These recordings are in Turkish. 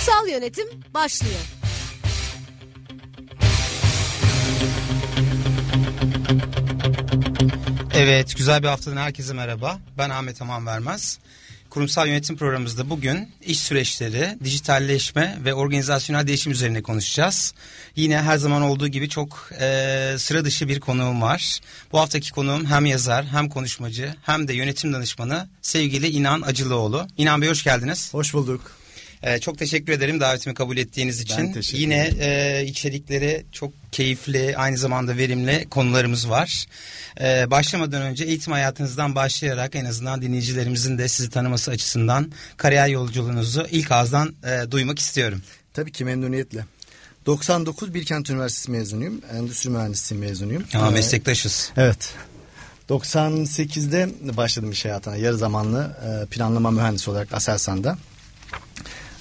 Kurumsal yönetim başlıyor. Evet, güzel bir haftadan herkese merhaba. Ben Ahmet Aman Vermez. Kurumsal yönetim programımızda bugün iş süreçleri, dijitalleşme ve organizasyonel değişim üzerine konuşacağız. Yine her zaman olduğu gibi çok e, sıra dışı bir konuğum var. Bu haftaki konuğum hem yazar, hem konuşmacı, hem de yönetim danışmanı sevgili İnan Acılıoğlu. İnan Bey hoş geldiniz. Hoş bulduk. Ee, çok teşekkür ederim davetimi kabul ettiğiniz için. Ben teşekkür Yine e, içerikleri çok keyifli, aynı zamanda verimli konularımız var. Ee, başlamadan önce eğitim hayatınızdan başlayarak en azından dinleyicilerimizin de sizi tanıması açısından kariyer yolculuğunuzu ilk ağızdan e, duymak istiyorum. Tabii ki memnuniyetle. 99 Bilkent Üniversitesi mezunuyum. Endüstri mühendisliği mezunuyum. Ama Ee, meslektaşız. Evet. 98'de başladım iş hayatına. Yarı zamanlı e, planlama mühendisi olarak Aselsan'da.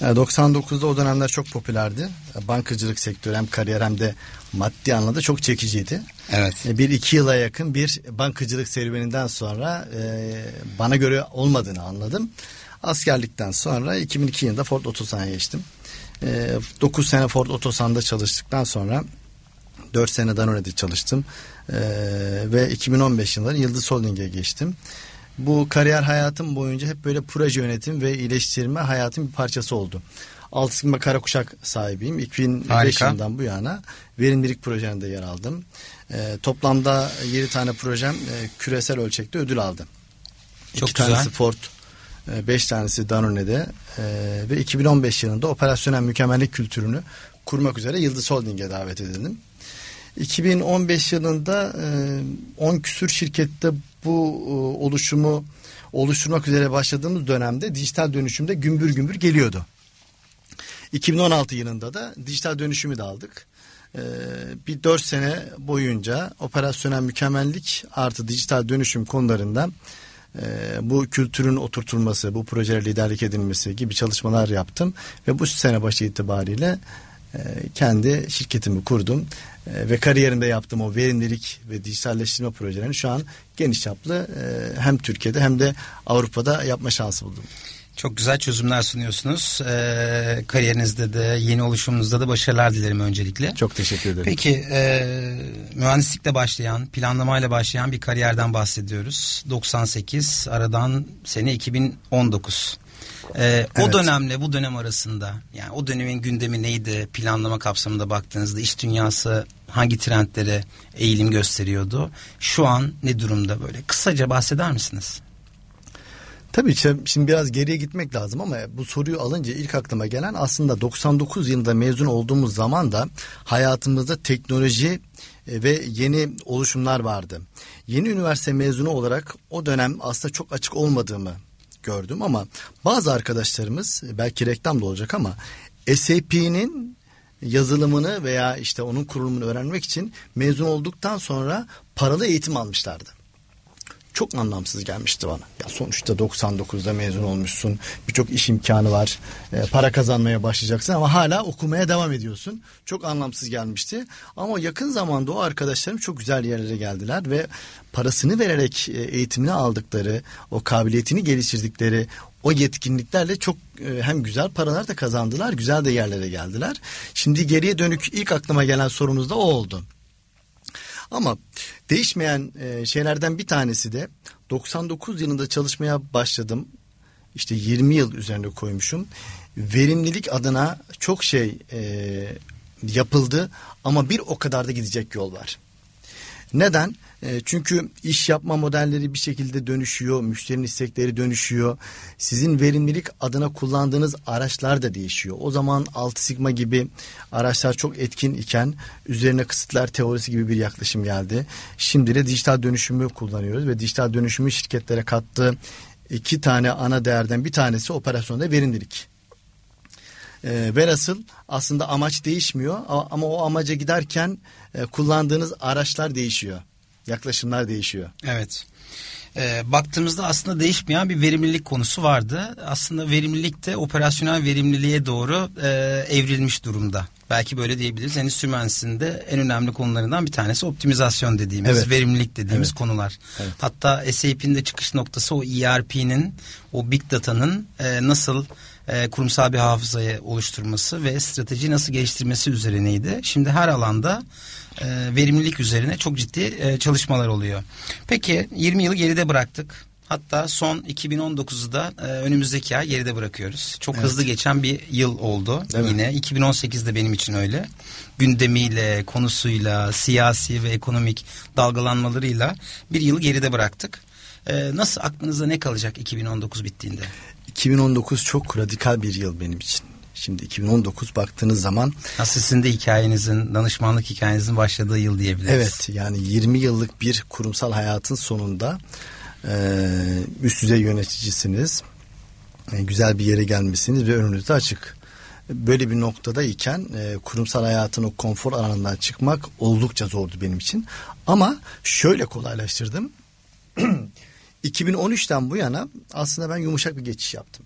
E, 99'da o dönemler çok popülerdi. E, Bankacılık sektörü hem kariyer hem de maddi anlamda çok çekiciydi. Evet. E, Bir iki yıla yakın bir bankacılık serüveninden sonra e, bana göre olmadığını anladım. Askerlikten sonra 2002 yılında Ford Otosan'a geçtim. E, 9 sene Ford Otosan'da çalıştıktan sonra 4 sene Danone'de çalıştım. E, ve 2015 yılında Yıldız Holding'e geçtim. Bu kariyer hayatım boyunca hep böyle proje yönetim ve iyileştirme hayatın bir parçası oldu. Alt sigma kara kuşak sahibiyim. 2005 Harika. yılından bu yana verimlilik projelerinde yer aldım. E, toplamda 7 tane projem e, küresel ölçekte ödül aldı. Çok İki güzel. tanesi Ford, 5 tanesi Danone'de e, ve 2015 yılında operasyonel mükemmellik kültürünü kurmak üzere Yıldız Holding'e davet edildim. 2015 yılında e, 10 küsür şirkette bu e, oluşumu oluşturmak üzere başladığımız dönemde dijital dönüşümde gümbür gümbür geliyordu. 2016 yılında da dijital dönüşümü de aldık. Ee, bir 4 sene boyunca operasyonel mükemmellik artı dijital dönüşüm konularında e, bu kültürün oturtulması, bu projelere liderlik edilmesi gibi çalışmalar yaptım. Ve bu sene başı itibariyle e, kendi şirketimi kurdum. E, ve kariyerimde yaptığım o verimlilik ve dijitalleştirme projelerini şu an geniş çaplı e, hem Türkiye'de hem de Avrupa'da yapma şansı buldum. Çok güzel çözümler sunuyorsunuz. Ee, kariyerinizde de yeni oluşumunuzda da başarılar dilerim öncelikle. Çok teşekkür ederim. Peki e, mühendislikle başlayan, planlamayla başlayan bir kariyerden bahsediyoruz. 98 aradan sene 2019. E, O Evet. dönemle bu dönem arasında yani o dönemin gündemi neydi? Planlama kapsamında baktığınızda iş dünyası hangi trendlere eğilim gösteriyordu? Şu an ne durumda böyle? Kısaca bahseder misiniz? Tabii şimdi biraz geriye gitmek lazım ama bu soruyu alınca ilk aklıma gelen aslında 99 yılında mezun olduğumuz zaman da hayatımızda teknoloji e, ve yeni oluşumlar vardı. Yeni üniversite mezunu olarak o dönem aslında çok açık olmadığımı gördüm ama bazı arkadaşlarımız e, belki reklam da olacak ama SAP'nin yazılımını veya işte onun kurulumunu öğrenmek için mezun olduktan sonra paralı eğitim almışlardı çok anlamsız gelmişti bana. Ya sonuçta 99'da mezun olmuşsun. Birçok iş imkanı var. e, para kazanmaya başlayacaksın ama hala okumaya devam ediyorsun. Çok anlamsız gelmişti. Ama yakın zamanda o arkadaşlarım çok güzel yerlere geldiler ve parasını vererek e, eğitimini aldıkları, o kabiliyetini geliştirdikleri o yetkinliklerle çok e, hem güzel paralar da kazandılar, güzel de yerlere geldiler. Şimdi geriye dönük ilk aklıma gelen sorunuz da o oldu. Ama değişmeyen e, şeylerden bir tanesi de 99 yılında çalışmaya başladım. İşte 20 yıl üzerine koymuşum. Verimlilik adına çok şey e, yapıldı ama bir o kadar da gidecek yol var. Neden? E, çünkü iş yapma modelleri bir şekilde dönüşüyor, müşterinin istekleri dönüşüyor. Sizin verimlilik adına kullandığınız araçlar da değişiyor. O zaman 6 sigma gibi araçlar çok etkin iken üzerine kısıtlar teorisi gibi bir yaklaşım geldi. Şimdi de dijital dönüşümü kullanıyoruz ve dijital dönüşümü şirketlere kattığı iki tane ana değerden bir tanesi operasyonda verimlilik. E, velhasıl aslında amaç değişmiyor ama o amaca giderken e, kullandığınız araçlar değişiyor. Yaklaşımlar değişiyor. Evet. E, baktığımızda aslında değişmeyen bir verimlilik konusu vardı. Aslında verimlilik de operasyonel verimliliğe doğru e, evrilmiş durumda. Belki böyle diyebiliriz. Endüstri mühendisliğinde en önemli konularından bir tanesi optimizasyon dediğimiz, evet. verimlilik dediğimiz evet. konular. Evet. Hatta SAP'in de çıkış noktası o ERP'nin, o Big Data'nın e, nasıl e, kurumsal bir hafızayı oluşturması ve strateji nasıl geliştirmesi üzerineydi. Şimdi her alanda e, verimlilik üzerine çok ciddi e, çalışmalar oluyor. Peki 20 yılı geride bıraktık. Hatta son 2019'u da e, önümüzdeki ay geride bırakıyoruz. Çok evet. hızlı geçen bir yıl oldu Değil yine. Mi? 2018'de benim için öyle. Gündemiyle, konusuyla, siyasi ve ekonomik dalgalanmalarıyla bir yılı geride bıraktık. E, nasıl aklınızda ne kalacak 2019 bittiğinde? 2019 çok radikal bir yıl benim için. Şimdi 2019 baktığınız zaman aslında sizin de hikayenizin danışmanlık hikayenizin başladığı yıl diyebiliriz. Evet yani 20 yıllık bir kurumsal hayatın sonunda üst düzey yöneticisiniz. E, güzel bir yere gelmişsiniz ve önünüzde açık. Böyle bir noktadayken e, kurumsal hayatın o konfor alanından çıkmak oldukça zordu benim için. Ama şöyle kolaylaştırdım. 2013'ten bu yana aslında ben yumuşak bir geçiş yaptım.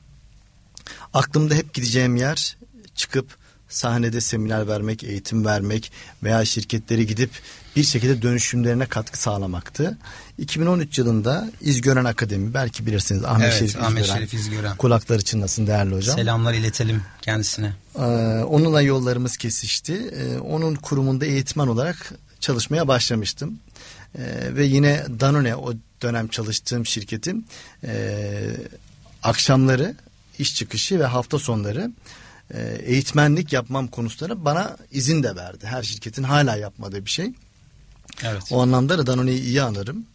Aklımda hep gideceğim yer çıkıp sahnede seminer vermek, eğitim vermek veya şirketlere gidip bir şekilde dönüşümlerine katkı sağlamaktı. 2013 yılında İzgören Akademi belki bilirsiniz Ahmet evet, Şerif Ahmet İzgören. Şerif İzgören. Kulakları çınlasın değerli hocam. Selamlar iletelim kendisine. Ee, onunla yollarımız kesişti. Ee, onun kurumunda eğitmen olarak çalışmaya başlamıştım. Ee, ve yine Danone o dönem çalıştığım şirketin e, akşamları iş çıkışı ve hafta sonları e, eğitmenlik yapmam konusunda bana izin de verdi. Her şirketin hala yapmadığı bir şey. Evet. O anlamda da Danone'yi iyi anlarım.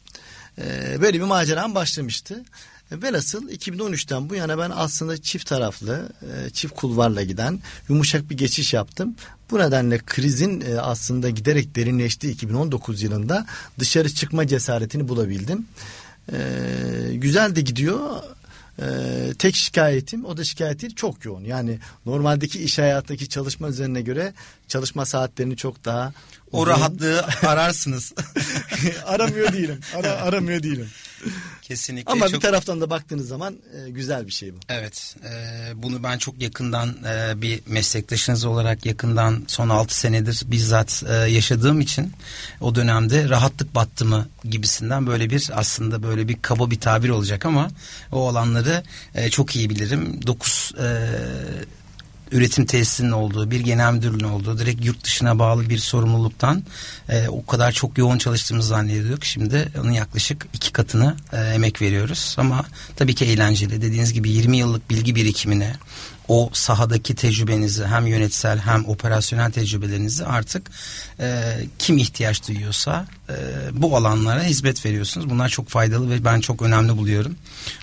E, böyle bir maceram başlamıştı. E, velhasıl 2013'ten bu yana ben aslında çift taraflı, e, çift kulvarla giden yumuşak bir geçiş yaptım. Bu nedenle krizin e, aslında giderek derinleştiği 2019 yılında dışarı çıkma cesaretini bulabildim. Güzel de gidiyor ee, tek şikayetim o da şikayeti çok yoğun. Yani normaldeki iş hayatındaki çalışma üzerine göre çalışma saatlerini çok daha o rahatlığı ararsınız. aramıyor değilim. Ara, aramıyor değilim. Kesinlikle. Ama çok... bir taraftan da baktığınız zaman e, güzel bir şey bu. Evet. E, bunu ben çok yakından e, bir meslektaşınız olarak yakından son 6 senedir bizzat e, yaşadığım için o dönemde rahatlık battı mı gibisinden böyle bir aslında böyle bir kaba bir tabir olacak ama o alanları e, çok iyi bilirim. 9 e, üretim tesisinin olduğu, bir genel müdürlüğün olduğu, direkt yurt dışına bağlı bir sorumluluktan e, o kadar çok yoğun çalıştığımızı zannediyorduk. Şimdi onun yaklaşık iki katını e, emek veriyoruz. Ama tabii ki eğlenceli. Dediğiniz gibi 20 yıllık bilgi birikimine, o sahadaki tecrübenizi hem yönetsel hem operasyonel tecrübelerinizi artık e, kim ihtiyaç duyuyorsa e, bu alanlara hizmet veriyorsunuz. Bunlar çok faydalı ve ben çok önemli buluyorum.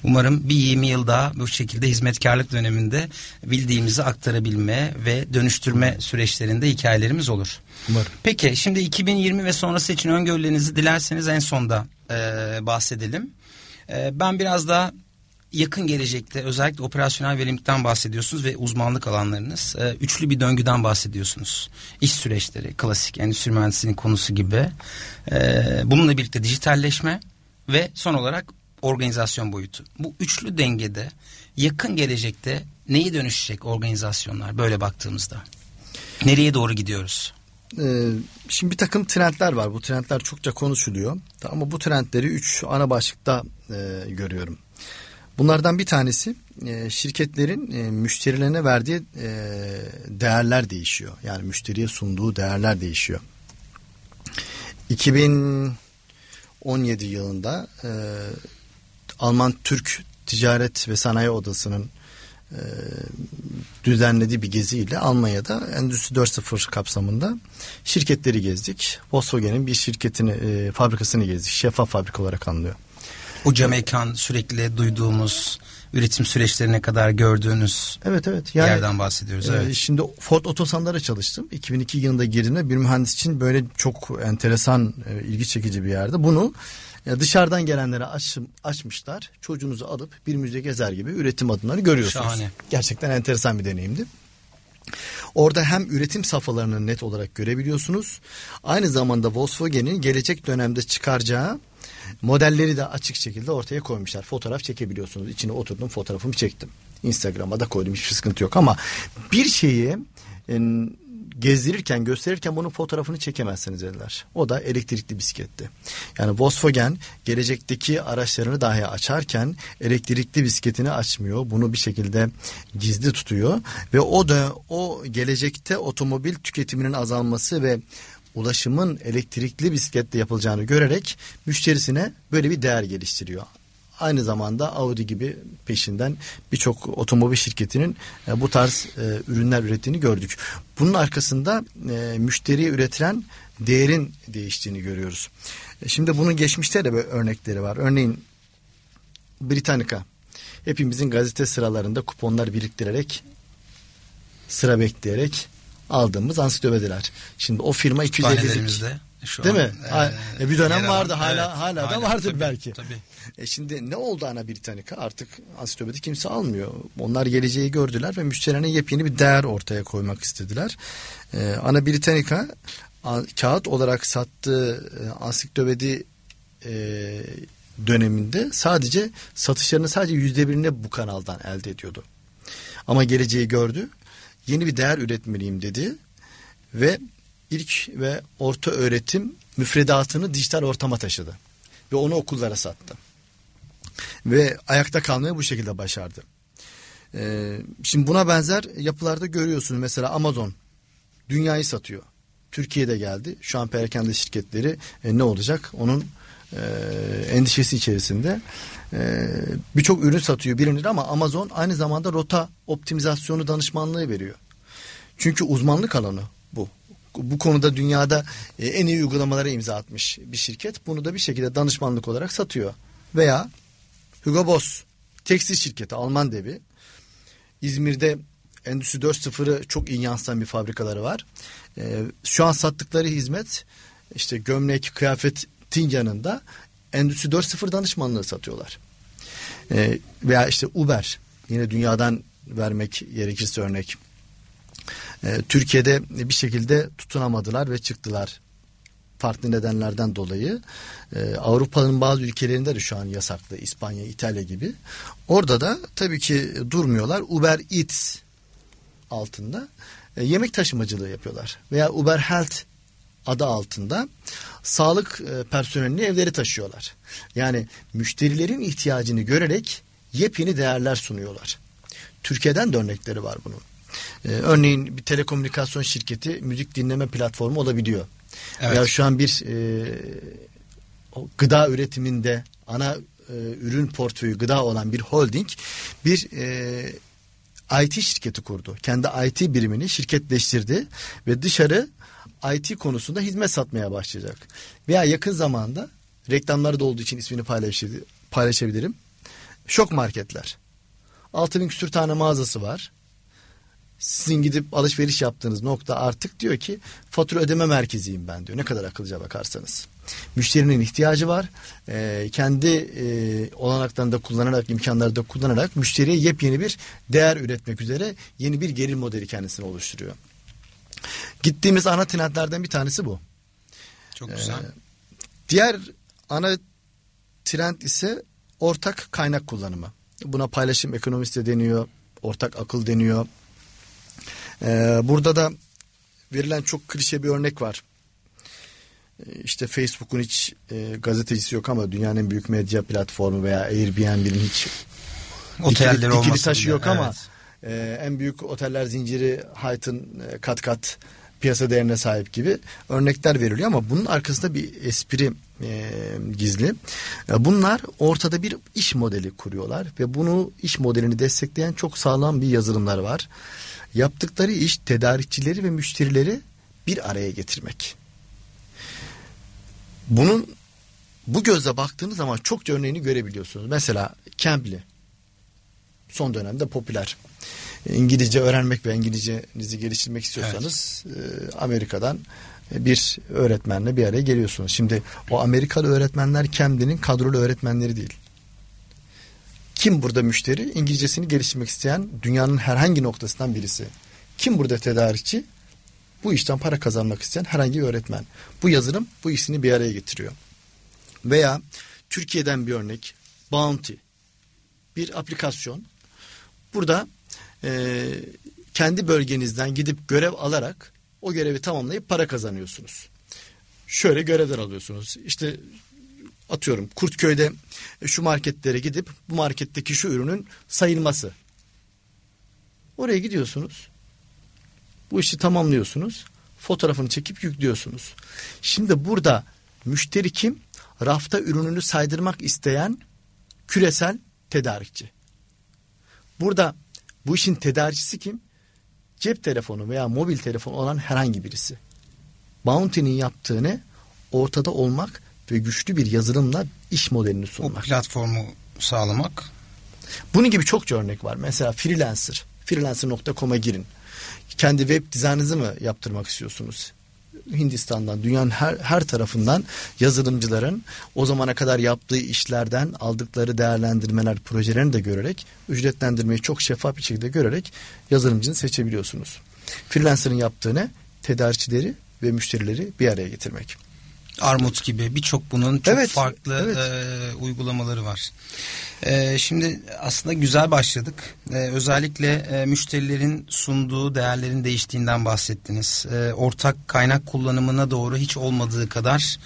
Umarım bir 20 yıl daha bu şekilde hizmetkarlık döneminde bildiğimizi aktarabilme ve dönüştürme süreçlerinde hikayelerimiz olur. Umarım. Peki şimdi 2020 ve sonrası için öngörülerinizi dilerseniz en sonda e, bahsedelim. E, ben biraz daha yakın gelecekte özellikle operasyonel verimlilikten bahsediyorsunuz ve uzmanlık alanlarınız. E, üçlü bir döngüden bahsediyorsunuz. İş süreçleri, klasik endüstri mühendisliğinin konusu gibi. E, bununla birlikte dijitalleşme ve son olarak organizasyon boyutu. Bu üçlü dengede yakın gelecekte neyi dönüşecek organizasyonlar böyle baktığımızda? Nereye doğru gidiyoruz? Ee, şimdi bir takım trendler var. Bu trendler çokça konuşuluyor. Ama bu trendleri üç ana başlıkta e, görüyorum. Bunlardan bir tanesi e, şirketlerin e, müşterilerine verdiği e, değerler değişiyor. Yani müşteriye sunduğu değerler değişiyor. 2017 yılında Alman Türk Ticaret ve Sanayi Odası'nın düzenlediği bir geziyle Almanya'da Endüstri 4.0 kapsamında şirketleri gezdik. Volkswagen'in bir şirketini, fabrikasını gezdik. Şeffaf fabrika olarak anlıyor. O cam ekran sürekli duyduğumuz üretim süreçlerine kadar gördüğünüz evet, evet. Yani, yerden bahsediyoruz. Evet. E, şimdi Ford Otosan'da çalıştım. 2002 yılında girdiğimde bir mühendis için böyle çok enteresan, e, ilgi çekici bir yerde. Bunu e, dışarıdan gelenlere aç, açmışlar. Çocuğunuzu alıp bir müze gezer gibi üretim adımları görüyorsunuz. Şahane. Gerçekten enteresan bir deneyimdi. Orada hem üretim safhalarını net olarak görebiliyorsunuz. Aynı zamanda Volkswagen'in gelecek dönemde çıkaracağı modelleri de açık şekilde ortaya koymuşlar. Fotoğraf çekebiliyorsunuz. İçine oturdum fotoğrafımı çektim. Instagram'a da koydum hiçbir sıkıntı yok ama bir şeyi gezdirirken gösterirken bunun fotoğrafını çekemezsiniz dediler. O da elektrikli bisikletti. Yani Volkswagen gelecekteki araçlarını dahi açarken elektrikli bisikletini açmıyor. Bunu bir şekilde gizli tutuyor ve o da o gelecekte otomobil tüketiminin azalması ve ulaşımın elektrikli bisikletle yapılacağını görerek müşterisine böyle bir değer geliştiriyor. Aynı zamanda Audi gibi peşinden birçok otomobil şirketinin e, bu tarz e, ürünler ürettiğini gördük. Bunun arkasında e, müşteriye üretilen değerin değiştiğini görüyoruz. Şimdi bunun geçmişte de böyle örnekleri var. Örneğin Britannica hepimizin gazete sıralarında kuponlar biriktirerek sıra bekleyerek aldığımız ansiklopediler. Şimdi o firma 250'lik şu Değil an, mi? E, e, bir dönem vardı hala evet, hala da vardır tabii, belki. Tabii. E şimdi ne oldu Ana Britannica? Artık ansiklopedi kimse almıyor. Onlar geleceği gördüler ve müşterilerine yepyeni bir değer ortaya koymak istediler. E, Ana Britannica kağıt olarak sattığı e, ansiklopedi e, döneminde sadece satışlarını sadece yüzde birini bu kanaldan elde ediyordu. Ama geleceği gördü. Yeni bir değer üretmeliyim dedi ve ilk ve orta öğretim müfredatını dijital ortama taşıdı. Ve onu okullara sattı. Ve ayakta kalmayı bu şekilde başardı. Ee, şimdi buna benzer yapılarda görüyorsunuz. Mesela Amazon dünyayı satıyor. Türkiye'de geldi. Şu an perakende şirketleri e, ne olacak? Onun e, endişesi içerisinde. E, Birçok ürün satıyor bilinir ama Amazon aynı zamanda rota optimizasyonu danışmanlığı veriyor. Çünkü uzmanlık alanı bu bu konuda dünyada e, en iyi uygulamalara imza atmış bir şirket. Bunu da bir şekilde danışmanlık olarak satıyor. Veya Hugo Boss tekstil şirketi Alman devi. İzmir'de Endüstri 4.0'ı çok iyi yansıtan bir fabrikaları var. E, şu an sattıkları hizmet işte gömlek, kıyafetin yanında Endüstri 4.0 danışmanlığı satıyorlar. E, veya işte Uber yine dünyadan vermek gerekirse örnek e, Türkiye'de bir şekilde tutunamadılar ve çıktılar farklı nedenlerden dolayı e, Avrupa'nın bazı ülkelerinde de şu an yasaklı İspanya, İtalya gibi. Orada da tabii ki durmuyorlar. Uber Eats altında e, yemek taşımacılığı yapıyorlar. Veya Uber Health adı altında sağlık e, personelini evleri taşıyorlar. Yani müşterilerin ihtiyacını görerek yepyeni değerler sunuyorlar. Türkiye'den de örnekleri var bunun. Ee, örneğin bir telekomünikasyon şirketi müzik dinleme platformu olabiliyor. Evet. Ya şu an bir e, gıda üretiminde ana e, ürün portföyü gıda olan bir holding bir e, IT şirketi kurdu. Kendi IT birimini şirketleştirdi ve dışarı IT konusunda hizmet satmaya başlayacak. Veya yakın zamanda reklamları da olduğu için ismini paylaşabilirim. Şok marketler. 6000 küsür tane mağazası var sizin gidip alışveriş yaptığınız nokta artık diyor ki fatura ödeme merkeziyim ben diyor. Ne kadar akıllıca bakarsanız. Müşterinin ihtiyacı var. E, kendi e, olanaklarını da kullanarak, imkanları da kullanarak müşteriye yepyeni bir değer üretmek üzere yeni bir gelir modeli kendisine oluşturuyor. Gittiğimiz ana trendlerden bir tanesi bu. Çok güzel. Ee, diğer ana trend ise ortak kaynak kullanımı. Buna paylaşım ekonomisi de deniyor, ortak akıl deniyor. Ee, burada da verilen çok klişe bir örnek var. Ee, işte Facebook'un hiç e, gazetecisi yok ama dünyanın en büyük medya platformu veya Airbnb'nin hiç Otelleri dikili, dikili taşı yok evet. ama e, en büyük oteller zinciri Hyatt'ın e, kat kat piyasa değerine sahip gibi örnekler veriliyor ama bunun arkasında bir espri e, gizli. E, bunlar ortada bir iş modeli kuruyorlar ve bunu iş modelini destekleyen çok sağlam bir yazılımlar var. Yaptıkları iş tedarikçileri ve müşterileri bir araya getirmek. Bunun bu gözle baktığınız zaman çok örneğini görebiliyorsunuz. Mesela Cambly son dönemde popüler. İngilizce öğrenmek ve İngilizcenizi geliştirmek istiyorsanız evet. e, Amerika'dan bir öğretmenle bir araya geliyorsunuz. Şimdi o Amerikalı öğretmenler Cambly'nin kadrolu öğretmenleri değil. Kim burada müşteri? İngilizcesini geliştirmek isteyen dünyanın herhangi noktasından birisi. Kim burada tedarikçi? Bu işten para kazanmak isteyen herhangi bir öğretmen. Bu yazılım bu işini bir araya getiriyor. Veya Türkiye'den bir örnek Bounty bir aplikasyon. Burada e, kendi bölgenizden gidip görev alarak o görevi tamamlayıp para kazanıyorsunuz. Şöyle görevler alıyorsunuz. İşte atıyorum Kurtköy'de şu marketlere gidip bu marketteki şu ürünün sayılması. Oraya gidiyorsunuz. Bu işi tamamlıyorsunuz. Fotoğrafını çekip yüklüyorsunuz. Şimdi burada müşteri kim? Rafta ürününü saydırmak isteyen küresel tedarikçi. Burada bu işin tedarikçisi kim? Cep telefonu veya mobil telefon olan herhangi birisi. Bounty'nin yaptığını ortada olmak ve güçlü bir yazılımla iş modelini sunmak. O platformu sağlamak. Bunun gibi çokça örnek var. Mesela freelancer. Freelancer.com'a girin. Kendi web dizaynınızı mı yaptırmak istiyorsunuz? Hindistan'dan dünyanın her, her tarafından yazılımcıların o zamana kadar yaptığı işlerden aldıkları değerlendirmeler projelerini de görerek ücretlendirmeyi çok şeffaf bir şekilde görerek yazılımcını seçebiliyorsunuz. Freelancer'ın yaptığını tedarikçileri ve müşterileri bir araya getirmek. Armut gibi birçok bunun çok evet, farklı evet. E, uygulamaları var. E, şimdi aslında güzel başladık. E, özellikle e, müşterilerin sunduğu değerlerin değiştiğinden bahsettiniz. E, ortak kaynak kullanımına doğru hiç olmadığı kadar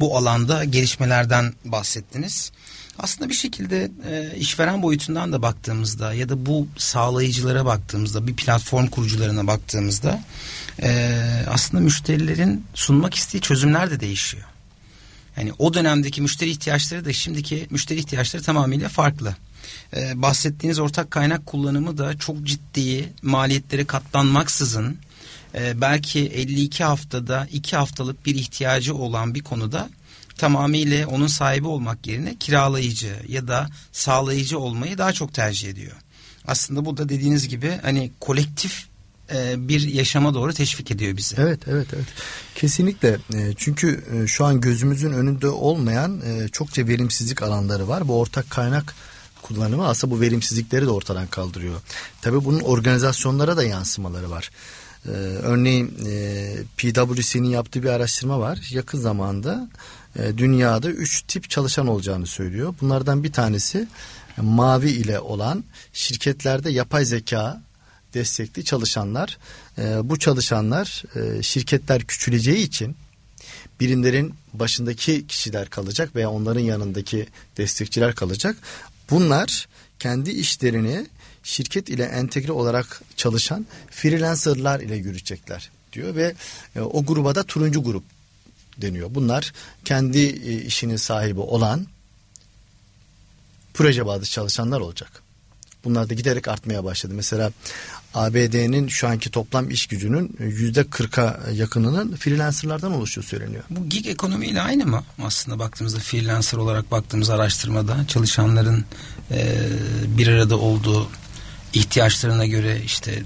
bu alanda gelişmelerden bahsettiniz. Aslında bir şekilde e, işveren boyutundan da baktığımızda ya da bu sağlayıcılara baktığımızda bir platform kurucularına baktığımızda e, aslında müşterilerin sunmak istediği çözümler de değişiyor. Yani o dönemdeki müşteri ihtiyaçları da şimdiki müşteri ihtiyaçları tamamıyla farklı. Ee, bahsettiğiniz ortak kaynak kullanımı da çok ciddi maliyetlere katlanmaksızın e, belki 52 haftada 2 haftalık bir ihtiyacı olan bir konuda tamamıyla onun sahibi olmak yerine kiralayıcı ya da sağlayıcı olmayı daha çok tercih ediyor. Aslında bu da dediğiniz gibi hani kolektif bir yaşama doğru teşvik ediyor bizi. Evet, evet, evet. Kesinlikle. E, çünkü e, şu an gözümüzün önünde olmayan çokça verimsizlik alanları var. Bu ortak kaynak kullanımı aslında bu verimsizlikleri de ortadan kaldırıyor. Tabii bunun organizasyonlara da yansımaları var. örneğin PwC'nin yaptığı bir araştırma var. Yakın zamanda dünyada üç tip çalışan olacağını söylüyor. Bunlardan bir tanesi mavi ile olan şirketlerde yapay zeka destekli çalışanlar. E, bu çalışanlar e, şirketler küçüleceği için birimlerin başındaki kişiler kalacak veya onların yanındaki destekçiler kalacak. Bunlar kendi işlerini şirket ile entegre olarak çalışan freelancerlar ile yürütecekler diyor ve e, o gruba da turuncu grup deniyor. Bunlar kendi e, işinin sahibi olan proje bazlı çalışanlar olacak. Bunlar da giderek artmaya başladı. Mesela ABD'nin şu anki toplam iş gücünün yüzde kırka yakınının freelancerlardan oluşuyor söyleniyor. Bu gig ekonomiyle aynı mı? Aslında baktığımızda freelancer olarak baktığımız araştırmada çalışanların e, bir arada olduğu ihtiyaçlarına göre işte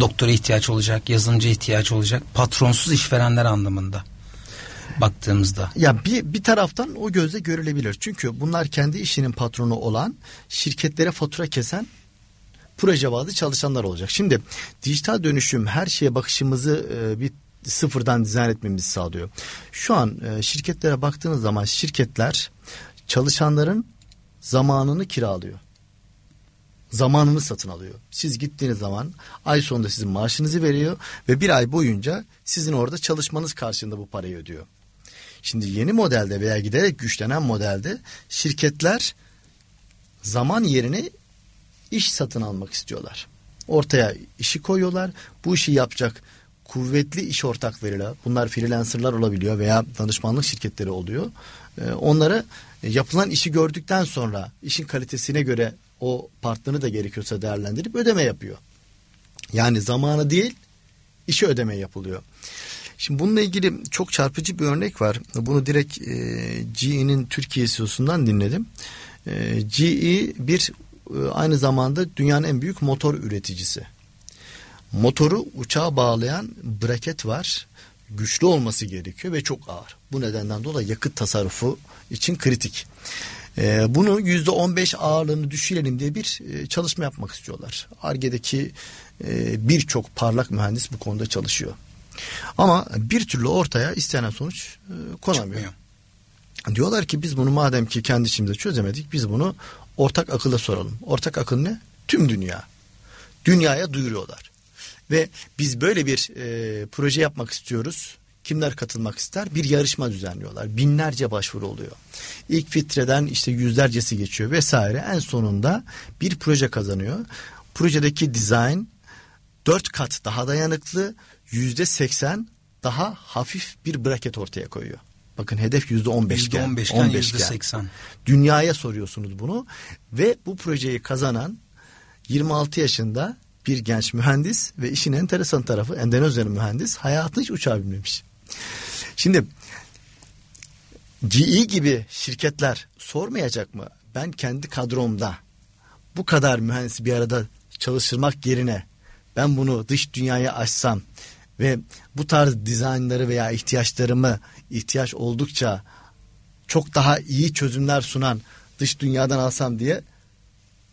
doktora ihtiyaç olacak, yazılımcı ihtiyaç olacak, patronsuz işverenler anlamında baktığımızda. Ya bir bir taraftan o gözle görülebilir. Çünkü bunlar kendi işinin patronu olan şirketlere fatura kesen proje bazlı çalışanlar olacak. Şimdi dijital dönüşüm her şeye bakışımızı e, bir sıfırdan dizayn etmemizi sağlıyor. Şu an e, şirketlere baktığınız zaman şirketler çalışanların zamanını kiralıyor. Zamanını satın alıyor. Siz gittiğiniz zaman ay sonunda sizin maaşınızı veriyor ve bir ay boyunca sizin orada çalışmanız karşılığında bu parayı ödüyor. Şimdi yeni modelde veya giderek güçlenen modelde şirketler zaman yerine iş satın almak istiyorlar. Ortaya işi koyuyorlar. Bu işi yapacak kuvvetli iş ortaklarıyla bunlar freelancerlar olabiliyor veya danışmanlık şirketleri oluyor. Ee, onları yapılan işi gördükten sonra işin kalitesine göre o partneri de gerekiyorsa değerlendirip ödeme yapıyor. Yani zamanı değil işi ödeme yapılıyor. Şimdi bununla ilgili çok çarpıcı bir örnek var. Bunu direkt e, GE'nin Türkiye CEO'sundan dinledim. E, GE bir e, aynı zamanda dünyanın en büyük motor üreticisi. Motoru uçağa bağlayan braket var. Güçlü olması gerekiyor ve çok ağır. Bu nedenden dolayı yakıt tasarrufu için kritik. Ee, bunu yüzde on beş ağırlığını düşürelim diye bir e, çalışma yapmak istiyorlar. Arge'deki e, birçok parlak mühendis bu konuda çalışıyor. Ama bir türlü ortaya istenen sonuç e, konamıyor. Çıkmıyor. Diyorlar ki biz bunu madem ki kendi içimizde çözemedik biz bunu ortak akılla soralım. Ortak akıl ne? Tüm dünya. Dünyaya duyuruyorlar. Ve biz böyle bir e, proje yapmak istiyoruz. Kimler katılmak ister? Bir yarışma düzenliyorlar. Binlerce başvuru oluyor. İlk filtreden işte yüzlercesi geçiyor vesaire. En sonunda bir proje kazanıyor. Projedeki dizayn dört kat daha dayanıklı, yüzde seksen daha hafif bir braket ortaya koyuyor. Bakın hedef yüzde on beşken. %15'ken yüzde seksen. Dünyaya soruyorsunuz bunu ve bu projeyi kazanan 26 yaşında bir genç mühendis ve işin enteresan tarafı Endonezya'nın mühendis hayatını hiç uçağa binmemiş. Şimdi GE gibi şirketler sormayacak mı? Ben kendi kadromda bu kadar mühendisi bir arada çalıştırmak yerine ben bunu dış dünyaya açsam ve bu tarz dizaynları veya ihtiyaçlarımı ihtiyaç oldukça çok daha iyi çözümler sunan dış dünyadan alsam diye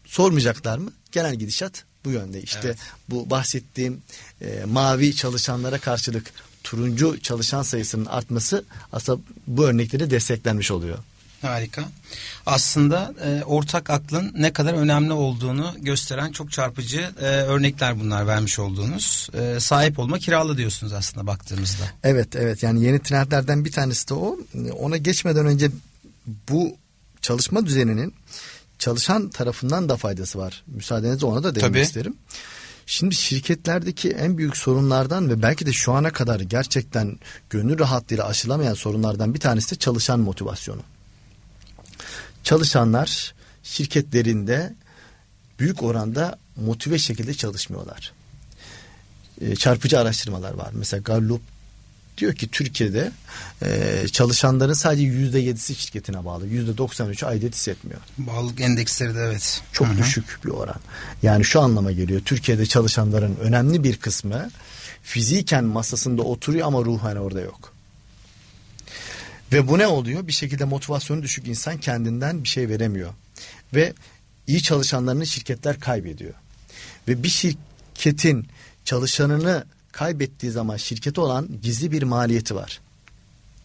sormayacaklar mı? Genel gidişat bu yönde. İşte evet. bu bahsettiğim e, mavi çalışanlara karşılık turuncu çalışan sayısının artması aslında bu örnekleri desteklenmiş oluyor. Harika. Aslında e, ortak aklın ne kadar önemli olduğunu gösteren çok çarpıcı e, örnekler bunlar vermiş olduğunuz. E, sahip olma kiralı diyorsunuz aslında baktığımızda. Evet evet yani yeni trendlerden bir tanesi de o. Ona geçmeden önce bu çalışma düzeninin çalışan tarafından da faydası var. Müsaadenizle ona da değinmek isterim. Şimdi şirketlerdeki en büyük sorunlardan ve belki de şu ana kadar gerçekten gönül rahatlığıyla aşılamayan sorunlardan bir tanesi de çalışan motivasyonu. Çalışanlar şirketlerinde büyük oranda motive şekilde çalışmıyorlar. E, çarpıcı araştırmalar var. Mesela Gallup diyor ki Türkiye'de e, çalışanların sadece yüzde yedisi şirketine bağlı. Yüzde doksan üçü aidiyet hissetmiyor. Bağlılık endeksleri de evet. Çok Hı-hı. düşük bir oran. Yani şu anlama geliyor. Türkiye'de çalışanların önemli bir kısmı fiziken masasında oturuyor ama ruhen orada yok. Ve bu ne oluyor? Bir şekilde motivasyonu düşük insan kendinden bir şey veremiyor. Ve iyi çalışanlarını şirketler kaybediyor. Ve bir şirketin çalışanını kaybettiği zaman şirketi olan gizli bir maliyeti var.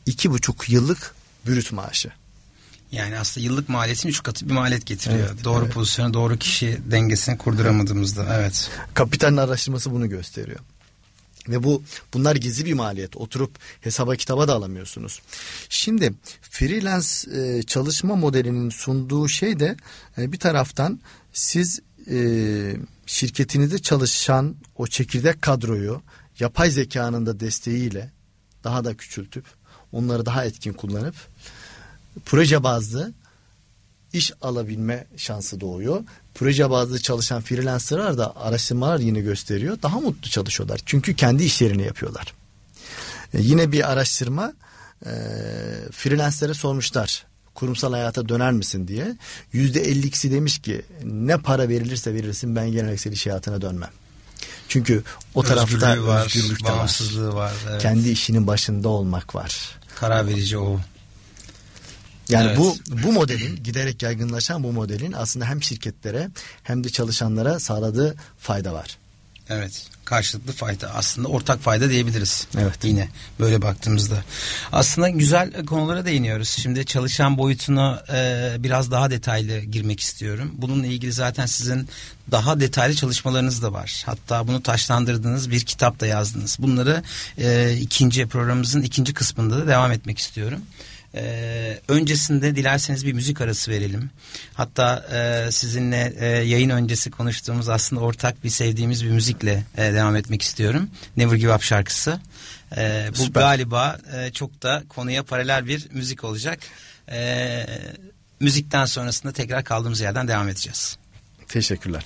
İki buçuk yıllık bürüt maaşı. Yani aslında yıllık maliyetin üç katı bir maliyet getiriyor. Evet, doğru evet. pozisyonu, doğru kişi dengesini kurduramadığımızda. Evet. Kapitalin araştırması bunu gösteriyor. Ve bu bunlar gizli bir maliyet. Oturup hesaba kitaba da alamıyorsunuz. Şimdi freelance e, çalışma modelinin sunduğu şey de e, bir taraftan siz e, şirketinizde çalışan o çekirdek kadroyu yapay zekanın da desteğiyle daha da küçültüp onları daha etkin kullanıp proje bazlı iş alabilme şansı doğuyor. Proje bazlı çalışan freelancerlar da araştırmalar yine gösteriyor. Daha mutlu çalışıyorlar. Çünkü kendi işlerini yapıyorlar. E, yine bir araştırma e, freelancer'e sormuşlar kurumsal hayata döner misin diye. Yüzde 52'si demiş ki ne para verilirse verilsin ben geleneksel iş hayatına dönmem. Çünkü o tarafta var, özgürlük de var. var evet. Kendi işinin başında olmak var. Karar verici o. Yani evet. bu bu modelin giderek yaygınlaşan bu modelin aslında hem şirketlere hem de çalışanlara sağladığı fayda var. Evet karşılıklı fayda aslında ortak fayda diyebiliriz. Evet. Yine böyle baktığımızda. Aslında güzel konulara değiniyoruz. Şimdi çalışan boyutuna e, biraz daha detaylı girmek istiyorum. Bununla ilgili zaten sizin daha detaylı çalışmalarınız da var. Hatta bunu taşlandırdığınız bir kitap da yazdınız. Bunları e, ikinci programımızın ikinci kısmında da devam etmek istiyorum. Ee, öncesinde dilerseniz bir müzik arası verelim. Hatta e, sizinle e, yayın öncesi konuştuğumuz aslında ortak bir sevdiğimiz bir müzikle e, devam etmek istiyorum. Never Give Up şarkısı. E, bu Süper. galiba e, çok da konuya paralel bir müzik olacak. E, müzikten sonrasında tekrar kaldığımız yerden devam edeceğiz. Teşekkürler.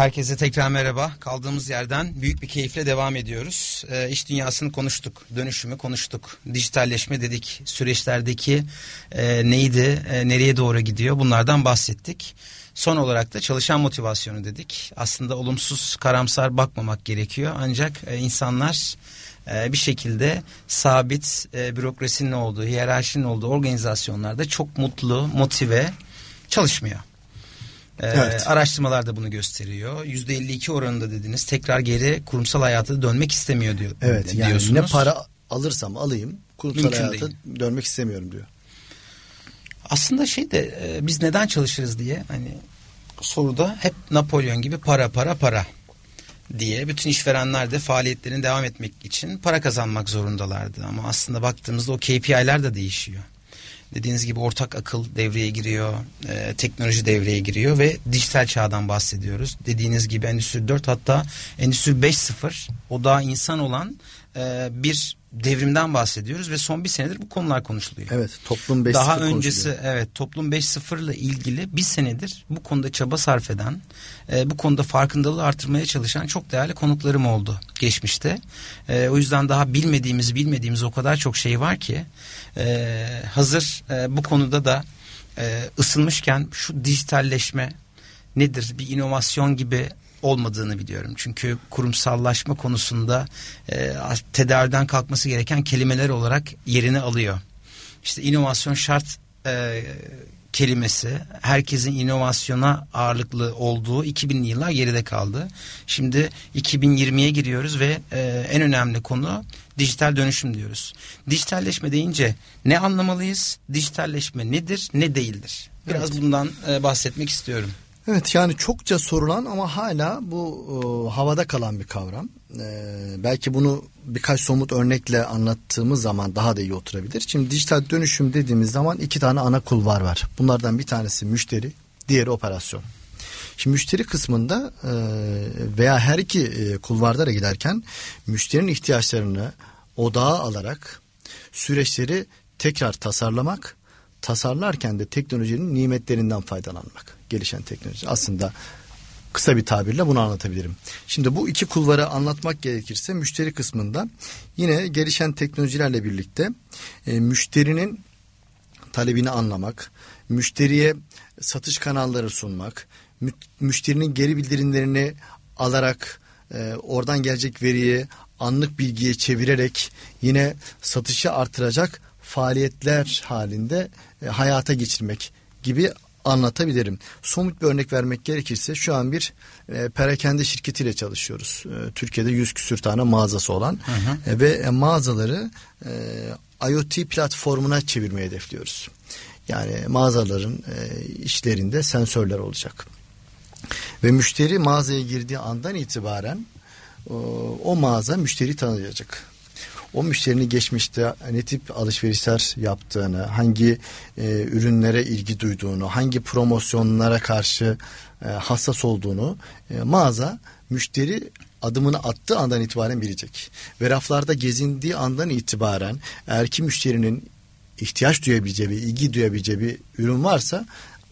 Herkese tekrar merhaba. Kaldığımız yerden büyük bir keyifle devam ediyoruz. Ee, iş dünyasını konuştuk, dönüşümü konuştuk, dijitalleşme dedik, süreçlerdeki e, neydi, e, nereye doğru gidiyor bunlardan bahsettik. Son olarak da çalışan motivasyonu dedik. Aslında olumsuz, karamsar bakmamak gerekiyor. Ancak e, insanlar e, bir şekilde sabit e, bürokrasinin olduğu, hiyerarşinin olduğu organizasyonlarda çok mutlu, motive çalışmıyor. Ee, evet. Araştırmalar da bunu gösteriyor. Yüzde 52 oranında dediniz tekrar geri kurumsal hayata dönmek istemiyor diyor. Evet yani diyorsunuz. ne para alırsam alayım kurumsal Mümkün hayata değil. dönmek istemiyorum diyor. Aslında şey de e, biz neden çalışırız diye hani soruda hep Napolyon gibi para para para diye bütün işverenler de faaliyetlerini devam etmek için para kazanmak zorundalardı. Ama aslında baktığımızda o KPI'ler de değişiyor. Dediğiniz gibi ortak akıl devreye giriyor, e, teknoloji devreye giriyor ve dijital çağdan bahsediyoruz. Dediğiniz gibi Endüstri 4 hatta Endüstri 5.0 o daha insan olan e, bir devrimden bahsediyoruz ve son bir senedir bu konular konuşuluyor. Evet toplum 5.0 Daha öncesi konuşuluyor. evet toplum 5.0 ile ilgili bir senedir bu konuda çaba sarf eden e, bu konuda farkındalığı artırmaya çalışan çok değerli konuklarım oldu geçmişte. E, o yüzden daha bilmediğimiz bilmediğimiz o kadar çok şey var ki e, hazır e, bu konuda da e, ısınmışken şu dijitalleşme nedir bir inovasyon gibi olmadığını biliyorum. Çünkü kurumsallaşma konusunda e, tedaviden kalkması gereken kelimeler olarak yerini alıyor. İşte inovasyon şart e, kelimesi herkesin inovasyona ağırlıklı olduğu 2000'li yıllar geride kaldı. Şimdi 2020'ye giriyoruz ve e, en önemli konu dijital dönüşüm diyoruz. Dijitalleşme deyince ne anlamalıyız? Dijitalleşme nedir, ne değildir? Biraz evet. bundan e, bahsetmek istiyorum. Evet yani çokça sorulan ama hala bu e, havada kalan bir kavram. E, belki bunu birkaç somut örnekle anlattığımız zaman daha da iyi oturabilir. Şimdi dijital dönüşüm dediğimiz zaman iki tane ana kulvar var. Bunlardan bir tanesi müşteri, diğeri operasyon. Şimdi müşteri kısmında e, veya her iki e, kulvarlara giderken müşterinin ihtiyaçlarını odağa alarak süreçleri tekrar tasarlamak, tasarlarken de teknolojinin nimetlerinden faydalanmak gelişen teknoloji. Aslında kısa bir tabirle bunu anlatabilirim. Şimdi bu iki kulvarı anlatmak gerekirse müşteri kısmında yine gelişen teknolojilerle birlikte e, müşterinin talebini anlamak, müşteriye satış kanalları sunmak, mü, müşterinin geri bildirimlerini alarak e, oradan gelecek veriyi anlık bilgiye çevirerek yine satışı artıracak faaliyetler halinde e, hayata geçirmek gibi anlatabilirim. Somut bir örnek vermek gerekirse şu an bir e, perakende şirketiyle çalışıyoruz. E, Türkiye'de yüz küsür tane mağazası olan hı hı. E, ve e, mağazaları e, IoT platformuna çevirmeyi hedefliyoruz. Yani mağazaların e, işlerinde sensörler olacak. Ve müşteri mağazaya girdiği andan itibaren o, o mağaza müşteri tanıyacak o müşterinin geçmişte ne tip alışverişler yaptığını, hangi e, ürünlere ilgi duyduğunu, hangi promosyonlara karşı e, hassas olduğunu e, mağaza müşteri adımını attığı andan itibaren bilecek. Ve raflarda gezindiği andan itibaren eğer ki müşterinin ihtiyaç duyabileceği ilgi duyabileceği bir ürün varsa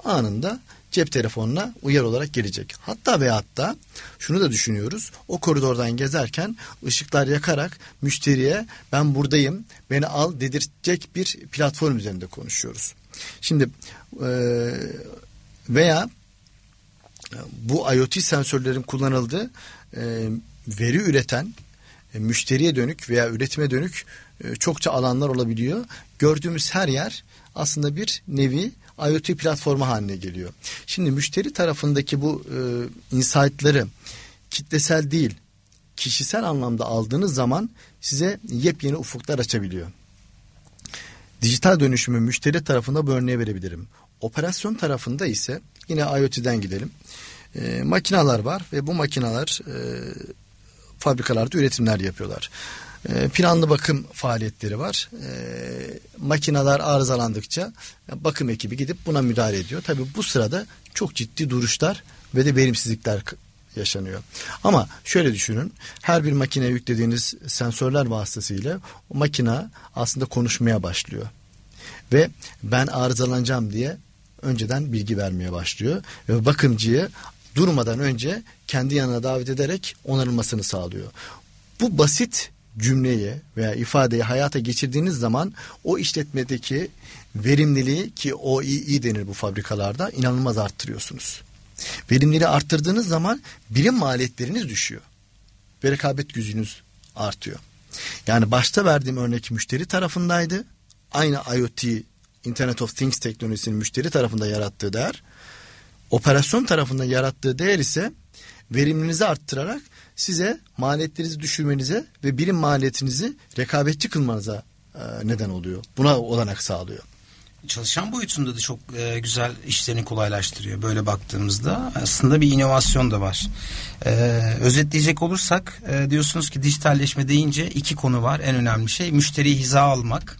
anında cep telefonuna uyar olarak gelecek. Hatta ve hatta şunu da düşünüyoruz. O koridordan gezerken ışıklar yakarak müşteriye ben buradayım beni al dedirtecek bir platform üzerinde konuşuyoruz. Şimdi e, veya bu IoT sensörlerin kullanıldığı e, veri üreten e, müşteriye dönük veya üretime dönük çokça alanlar olabiliyor. Gördüğümüz her yer aslında bir nevi IoT platformu haline geliyor. Şimdi müşteri tarafındaki bu e, insight'ları kitlesel değil kişisel anlamda aldığınız zaman size yepyeni ufuklar açabiliyor. Dijital dönüşümü müşteri tarafında bu örneği verebilirim. Operasyon tarafında ise yine IoT'den gidelim. E, makineler var ve bu makineler e, fabrikalarda üretimler yapıyorlar. Ee, planlı bakım faaliyetleri var. E, makineler arızalandıkça bakım ekibi gidip buna müdahale ediyor. Tabi bu sırada çok ciddi duruşlar ve de verimsizlikler yaşanıyor. Ama şöyle düşünün her bir makineye yüklediğiniz sensörler vasıtasıyla o makine aslında konuşmaya başlıyor. Ve ben arızalanacağım diye önceden bilgi vermeye başlıyor. Ve bakımcıyı durmadan önce kendi yanına davet ederek onarılmasını sağlıyor. Bu basit cümleyi veya ifadeyi hayata geçirdiğiniz zaman o işletmedeki verimliliği ki o iyi, denir bu fabrikalarda inanılmaz arttırıyorsunuz. Verimliliği arttırdığınız zaman birim maliyetleriniz düşüyor. Ve rekabet gücünüz artıyor. Yani başta verdiğim örnek müşteri tarafındaydı. Aynı IoT, Internet of Things teknolojisinin müşteri tarafında yarattığı değer. Operasyon tarafında yarattığı değer ise verimliliğinizi arttırarak size maliyetlerinizi düşürmenize ve birim maliyetinizi rekabetçi kılmanıza e, neden oluyor. Buna olanak sağlıyor çalışan boyutunda da çok e, güzel işlerini kolaylaştırıyor. Böyle baktığımızda aslında bir inovasyon da var. E, özetleyecek olursak e, diyorsunuz ki dijitalleşme deyince iki konu var. En önemli şey müşteriyi hiza almak.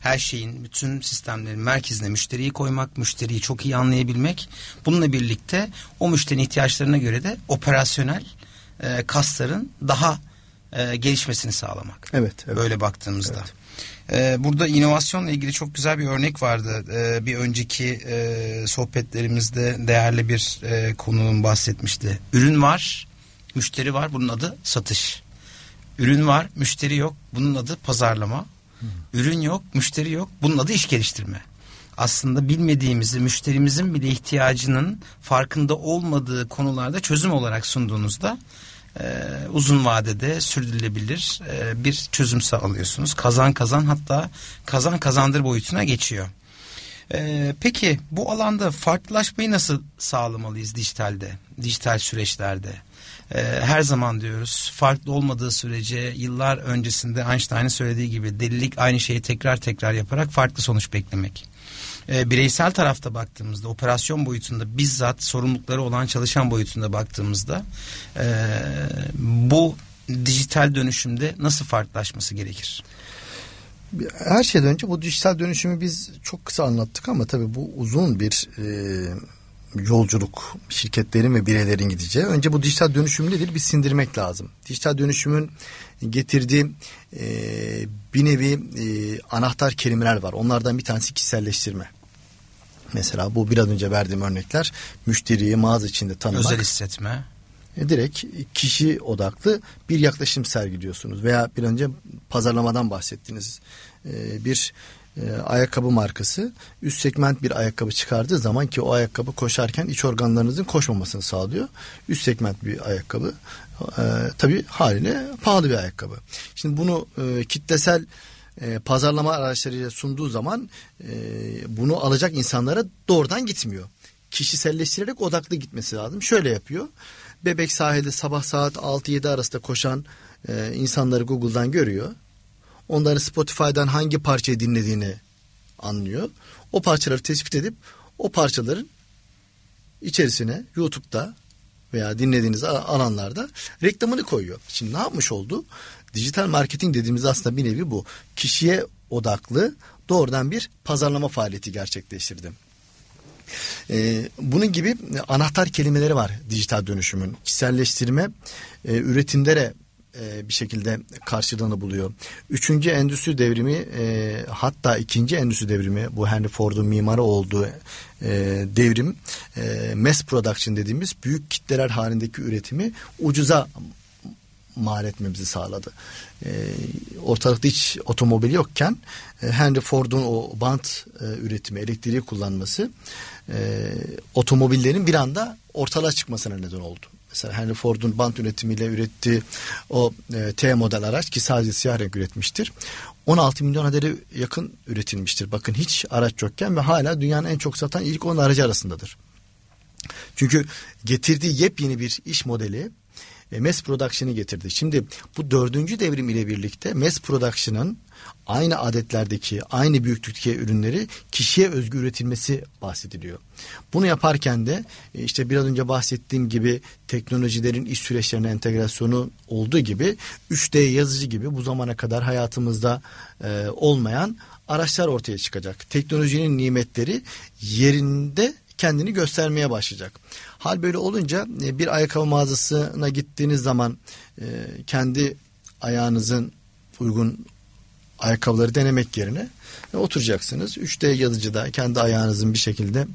Her şeyin, bütün sistemlerin merkezine müşteriyi koymak, müşteriyi çok iyi anlayabilmek. Bununla birlikte o müşterinin ihtiyaçlarına göre de operasyonel e, kasların daha e, gelişmesini sağlamak. Evet, evet. Böyle baktığımızda. Evet. Ee, burada inovasyonla ilgili çok güzel bir örnek vardı. Ee, bir önceki e, sohbetlerimizde değerli bir e, konuğum bahsetmişti. Ürün var, müşteri var. Bunun adı satış. Ürün var, müşteri yok. Bunun adı pazarlama. Ürün yok, müşteri yok. Bunun adı iş geliştirme aslında bilmediğimizi müşterimizin bile ihtiyacının farkında olmadığı konularda çözüm olarak sunduğunuzda e, uzun vadede sürdürülebilir e, bir çözüm sağlıyorsunuz. Kazan kazan hatta kazan kazandır boyutuna geçiyor. E, peki bu alanda farklılaşmayı nasıl sağlamalıyız dijitalde, dijital süreçlerde? E, her zaman diyoruz farklı olmadığı sürece yıllar öncesinde Einstein'ın söylediği gibi delilik aynı şeyi tekrar tekrar yaparak farklı sonuç beklemek e, bireysel tarafta baktığımızda operasyon boyutunda bizzat sorumlulukları olan çalışan boyutunda baktığımızda e, bu dijital dönüşümde nasıl farklılaşması gerekir? Her şeyden önce bu dijital dönüşümü biz çok kısa anlattık ama tabii bu uzun bir e, yolculuk şirketlerin ve bireylerin gideceği. Önce bu dijital dönüşüm nedir bir sindirmek lazım. Dijital dönüşümün getirdiği e, bir nevi e, anahtar kelimeler var. Onlardan bir tanesi kişiselleştirme. Mesela bu biraz önce verdiğim örnekler müşteriyi mağaza içinde tanımak. Özel hissetme. E, direkt kişi odaklı bir yaklaşım sergiliyorsunuz. Veya bir önce pazarlamadan bahsettiniz. E, bir e, ayakkabı markası üst segment bir ayakkabı çıkardığı zaman ki o ayakkabı koşarken iç organlarınızın koşmamasını sağlıyor. Üst segment bir ayakkabı. E, tabii haliyle pahalı bir ayakkabı. Şimdi bunu e, kitlesel e, pazarlama araçlarıyla sunduğu zaman e, bunu alacak insanlara doğrudan gitmiyor. Kişiselleştirerek odaklı gitmesi lazım. Şöyle yapıyor. Bebek sahilde sabah saat 6-7 arasında koşan e, insanları Google'dan görüyor. Onların Spotify'dan hangi parçayı dinlediğini anlıyor. O parçaları tespit edip o parçaların içerisine YouTube'da veya dinlediğiniz alanlarda reklamını koyuyor. Şimdi ne yapmış oldu? Dijital marketing dediğimiz aslında bir nevi bu. Kişiye odaklı doğrudan bir pazarlama faaliyeti gerçekleştirdim. Ee, bunun gibi anahtar kelimeleri var dijital dönüşümün. Kişiselleştirme, e, üretimlere e, bir şekilde karşılığını buluyor. Üçüncü endüstri devrimi e, hatta ikinci endüstri devrimi bu Henry Ford'un mimarı olduğu e, devrim e, mass production dediğimiz büyük kitleler halindeki üretimi ucuza mal etmemizi sağladı. E, ortalıkta hiç otomobil yokken e, Henry Ford'un o bant e, üretimi, elektriği kullanması e, otomobillerin bir anda ortalığa çıkmasına neden oldu. Mesela Henry Ford'un bant üretimiyle ürettiği o e, T model araç ki sadece siyah renk üretmiştir. 16 milyon adede yakın üretilmiştir. Bakın hiç araç yokken ve hala dünyanın en çok satan ilk 10 aracı arasındadır. Çünkü getirdiği yepyeni bir iş modeli e, mass production'ı getirdi. Şimdi bu dördüncü devrim ile birlikte mass production'ın aynı adetlerdeki aynı büyüklükteki ürünleri kişiye özgü üretilmesi bahsediliyor. Bunu yaparken de e, işte biraz önce bahsettiğim gibi teknolojilerin iş süreçlerine entegrasyonu olduğu gibi 3D yazıcı gibi bu zamana kadar hayatımızda e, olmayan araçlar ortaya çıkacak. Teknolojinin nimetleri yerinde kendini göstermeye başlayacak. Hal böyle olunca e, bir ayakkabı mağazasına gittiğiniz zaman e, kendi ayağınızın uygun ayakkabıları denemek yerine e, oturacaksınız. 3D yazıcıda kendi ayağınızın bir şekilde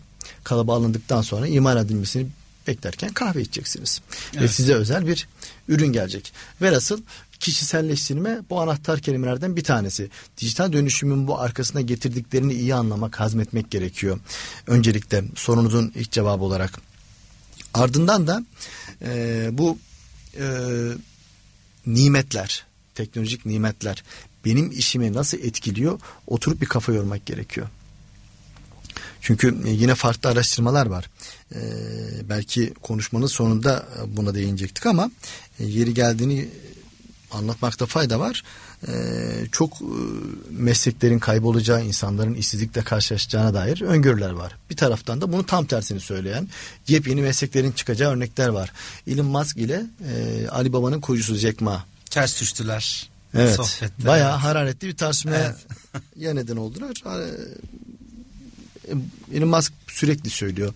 kalıba alındıktan sonra imal edilmesini beklerken kahve içeceksiniz. Evet. Ve size özel bir ürün gelecek. Velhasıl kişiselleştirme bu anahtar kelimelerden bir tanesi. Dijital dönüşümün bu arkasına getirdiklerini iyi anlamak, hazmetmek gerekiyor. Öncelikle sorunuzun ilk cevabı olarak. Ardından da e, bu e, nimetler, teknolojik nimetler benim işimi nasıl etkiliyor oturup bir kafa yormak gerekiyor. Çünkü e, yine farklı araştırmalar var. Ee, belki konuşmanın sonunda buna değinecektik ama e, yeri geldiğini anlatmakta fayda var. Ee, çok e, mesleklerin kaybolacağı, insanların işsizlikle karşılaşacağına dair öngörüler var. Bir taraftan da bunu tam tersini söyleyen yepyeni mesleklerin çıkacağı örnekler var. Elon Musk ile e, Ali Baba'nın kurucusu Jack Ma. Ters düştüler. Evet. Sohbette. Bayağı evet. hararetli bir tartışmaya evet. neden oldular. Elon Musk sürekli söylüyor.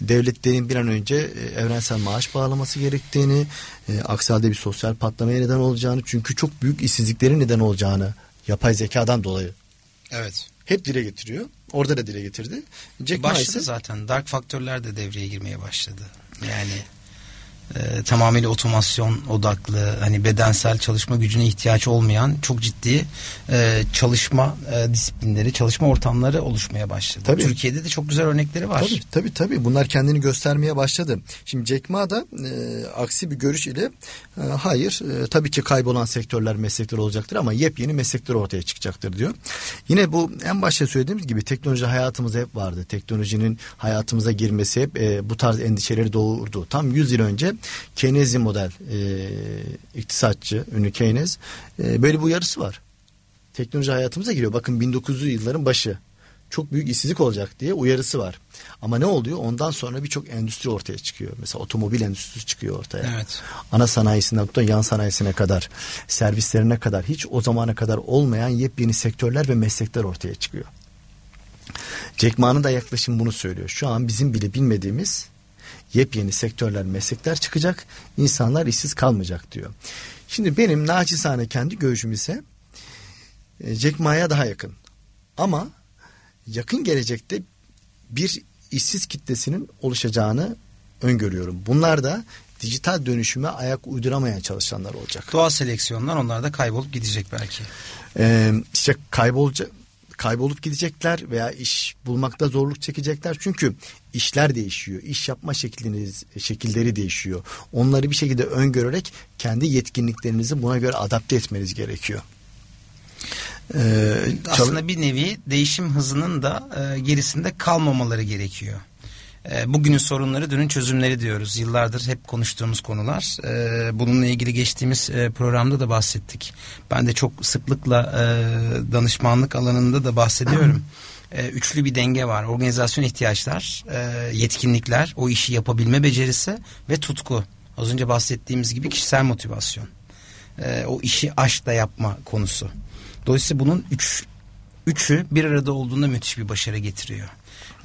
Devletlerin bir an önce e, evrensel maaş bağlaması gerektiğini, e, aksi halde bir sosyal patlamaya neden olacağını, çünkü çok büyük işsizliklerin neden olacağını yapay zekadan dolayı. Evet. Hep dile getiriyor. Orada da dile getirdi. Jack başladı ise, zaten. Dark faktörler de devreye girmeye başladı. Yani e, tamamıyla otomasyon odaklı hani bedensel çalışma gücüne ihtiyaç olmayan çok ciddi e, çalışma e, disiplinleri çalışma ortamları oluşmaya başladı. Tabii. Türkiye'de de çok güzel örnekleri var. Tabii tabii tabii bunlar kendini göstermeye başladı. Şimdi Jack Ma da e, aksi bir görüş ile e, hayır e, tabii ki kaybolan sektörler meslekler olacaktır ama yepyeni meslekler ortaya çıkacaktır diyor. Yine bu en başta söylediğimiz gibi teknoloji hayatımızda hep vardı. Teknolojinin hayatımıza girmesi hep e, bu tarz endişeleri doğurdu. Tam 100 yıl önce Keynes'i model e, iktisatçı ünlü Keynes e, böyle bir uyarısı var. Teknoloji hayatımıza giriyor. Bakın 1900'lü yılların başı çok büyük işsizlik olacak diye uyarısı var. Ama ne oluyor? Ondan sonra birçok endüstri ortaya çıkıyor. Mesela otomobil endüstrisi çıkıyor ortaya. Evet. Ana sanayisinden tutun yan sanayisine kadar, servislerine kadar hiç o zamana kadar olmayan yepyeni sektörler ve meslekler ortaya çıkıyor. Jack Ma'nın da yaklaşım bunu söylüyor. Şu an bizim bile bilmediğimiz yepyeni sektörler, meslekler çıkacak. İnsanlar işsiz kalmayacak diyor. Şimdi benim naçizane kendi görüşüm ise e, Jack Ma'ya daha yakın. Ama yakın gelecekte bir işsiz kitlesinin oluşacağını öngörüyorum. Bunlar da dijital dönüşüme ayak uyduramaya çalışanlar olacak. Doğal seleksiyonlar onlar da kaybolup gidecek belki. Ee, işte kaybolacak kaybolup gidecekler veya iş bulmakta zorluk çekecekler. Çünkü işler değişiyor. İş yapma şekliniz, şekilleri değişiyor. Onları bir şekilde öngörerek kendi yetkinliklerinizi buna göre adapte etmeniz gerekiyor. Ee, Aslında bir nevi değişim hızının da e, gerisinde kalmamaları gerekiyor. E, bugünün sorunları dünün çözümleri diyoruz. Yıllardır hep konuştuğumuz konular. E, bununla ilgili geçtiğimiz e, programda da bahsettik. Ben de çok sıklıkla danışmanlık alanında da bahsediyorum. Üçlü bir denge var. Organizasyon ihtiyaçlar, yetkinlikler, o işi yapabilme becerisi ve tutku. Az önce bahsettiğimiz gibi kişisel motivasyon. O işi aşkla yapma konusu. Dolayısıyla bunun üç, üçü bir arada olduğunda müthiş bir başarı getiriyor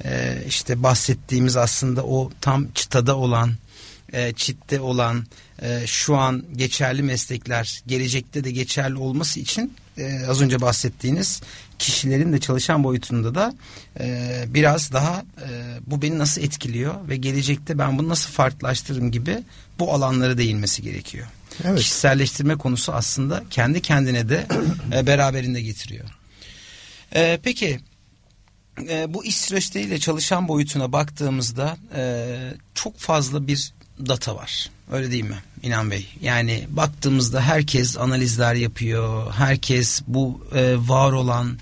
e, işte bahsettiğimiz aslında o tam çıtada olan e, çitte olan e, şu an geçerli meslekler gelecekte de geçerli olması için e, az önce bahsettiğiniz kişilerin de çalışan boyutunda da e, biraz daha e, bu beni nasıl etkiliyor ve gelecekte ben bunu nasıl farklılaştırırım gibi bu alanlara değinmesi gerekiyor. Evet. Kişiselleştirme konusu aslında kendi kendine de e, beraberinde getiriyor. E, peki e, bu iş süreçleriyle çalışan boyutuna baktığımızda e, çok fazla bir data var. Öyle değil mi İnan Bey? Yani baktığımızda herkes analizler yapıyor. Herkes bu e, var olan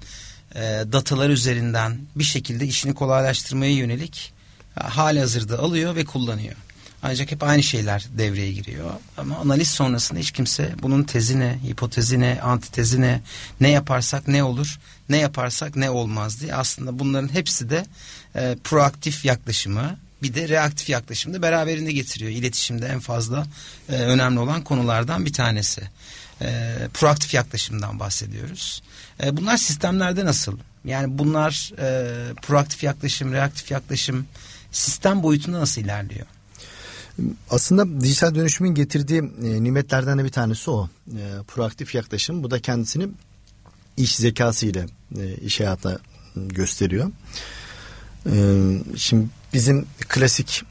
e, datalar üzerinden bir şekilde işini kolaylaştırmaya yönelik e, hali hazırda alıyor ve kullanıyor. Ancak hep aynı şeyler devreye giriyor. Ama analiz sonrasında hiç kimse bunun tezine, hipotezine, antitezine ne yaparsak ne olur, ne yaparsak ne olmaz diye aslında bunların hepsi de e, proaktif yaklaşımı bir de reaktif yaklaşımı da beraberinde getiriyor. İletişimde en fazla e, önemli olan konulardan bir tanesi. E, proaktif yaklaşımdan bahsediyoruz. E, bunlar sistemlerde nasıl? Yani bunlar e, proaktif yaklaşım, reaktif yaklaşım sistem boyutunda nasıl ilerliyor? Aslında dijital dönüşümün getirdiği e, nimetlerden de bir tanesi o. E, proaktif yaklaşım. Bu da kendisini iş zekası ile e, iş hayatına gösteriyor. E, şimdi bizim klasik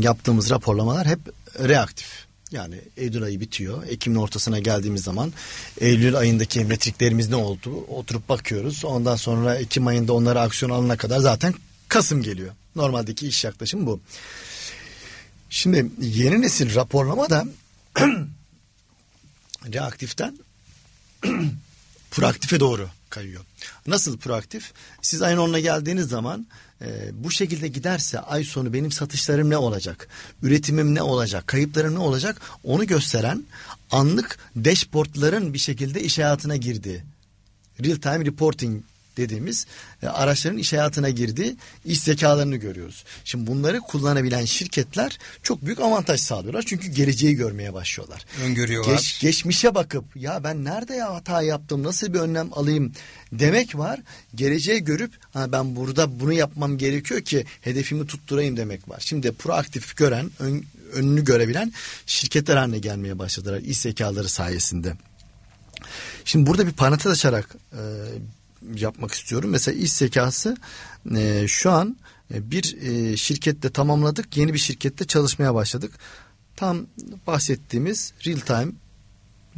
yaptığımız raporlamalar hep reaktif. Yani Eylül ayı bitiyor. Ekim'in ortasına geldiğimiz zaman Eylül ayındaki metriklerimiz ne oldu? Oturup bakıyoruz. Ondan sonra Ekim ayında onlara aksiyon alana kadar zaten Kasım geliyor. Normaldeki iş yaklaşımı bu. Şimdi yeni nesil raporlama da reaktiften proaktife doğru kayıyor. Nasıl proaktif? Siz ayın 10'una geldiğiniz zaman e, bu şekilde giderse ay sonu benim satışlarım ne olacak? Üretimim ne olacak? Kayıplarım ne olacak? Onu gösteren anlık dashboardların bir şekilde iş hayatına girdiği real time reporting dediğimiz e, araçların iş hayatına girdiği iş zekalarını görüyoruz. Şimdi bunları kullanabilen şirketler çok büyük avantaj sağlıyorlar. Çünkü geleceği görmeye başlıyorlar. Öngörüyorlar. Geç, geçmişe bakıp ya ben nerede ya hata yaptım nasıl bir önlem alayım demek var. Geleceği görüp ha ben burada bunu yapmam gerekiyor ki hedefimi tutturayım demek var. Şimdi proaktif gören ön, önünü görebilen şirketler haline gelmeye başladılar iş zekaları sayesinde. Şimdi burada bir parantez açarak e, yapmak istiyorum. Mesela iş zekası e, şu an e, bir e, şirkette tamamladık. Yeni bir şirkette çalışmaya başladık. Tam bahsettiğimiz real time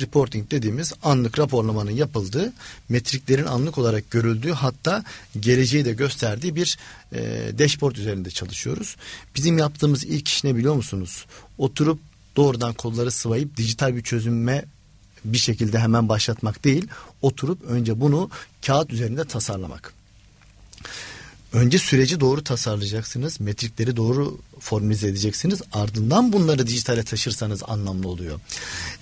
reporting dediğimiz anlık raporlamanın yapıldığı, metriklerin anlık olarak görüldüğü hatta geleceği de gösterdiği bir e, dashboard üzerinde çalışıyoruz. Bizim yaptığımız ilk iş ne biliyor musunuz? Oturup doğrudan kolları sıvayıp dijital bir çözüme bir şekilde hemen başlatmak değil, oturup önce bunu kağıt üzerinde tasarlamak. Önce süreci doğru tasarlayacaksınız, metrikleri doğru formülize edeceksiniz. Ardından bunları dijitale taşırsanız anlamlı oluyor.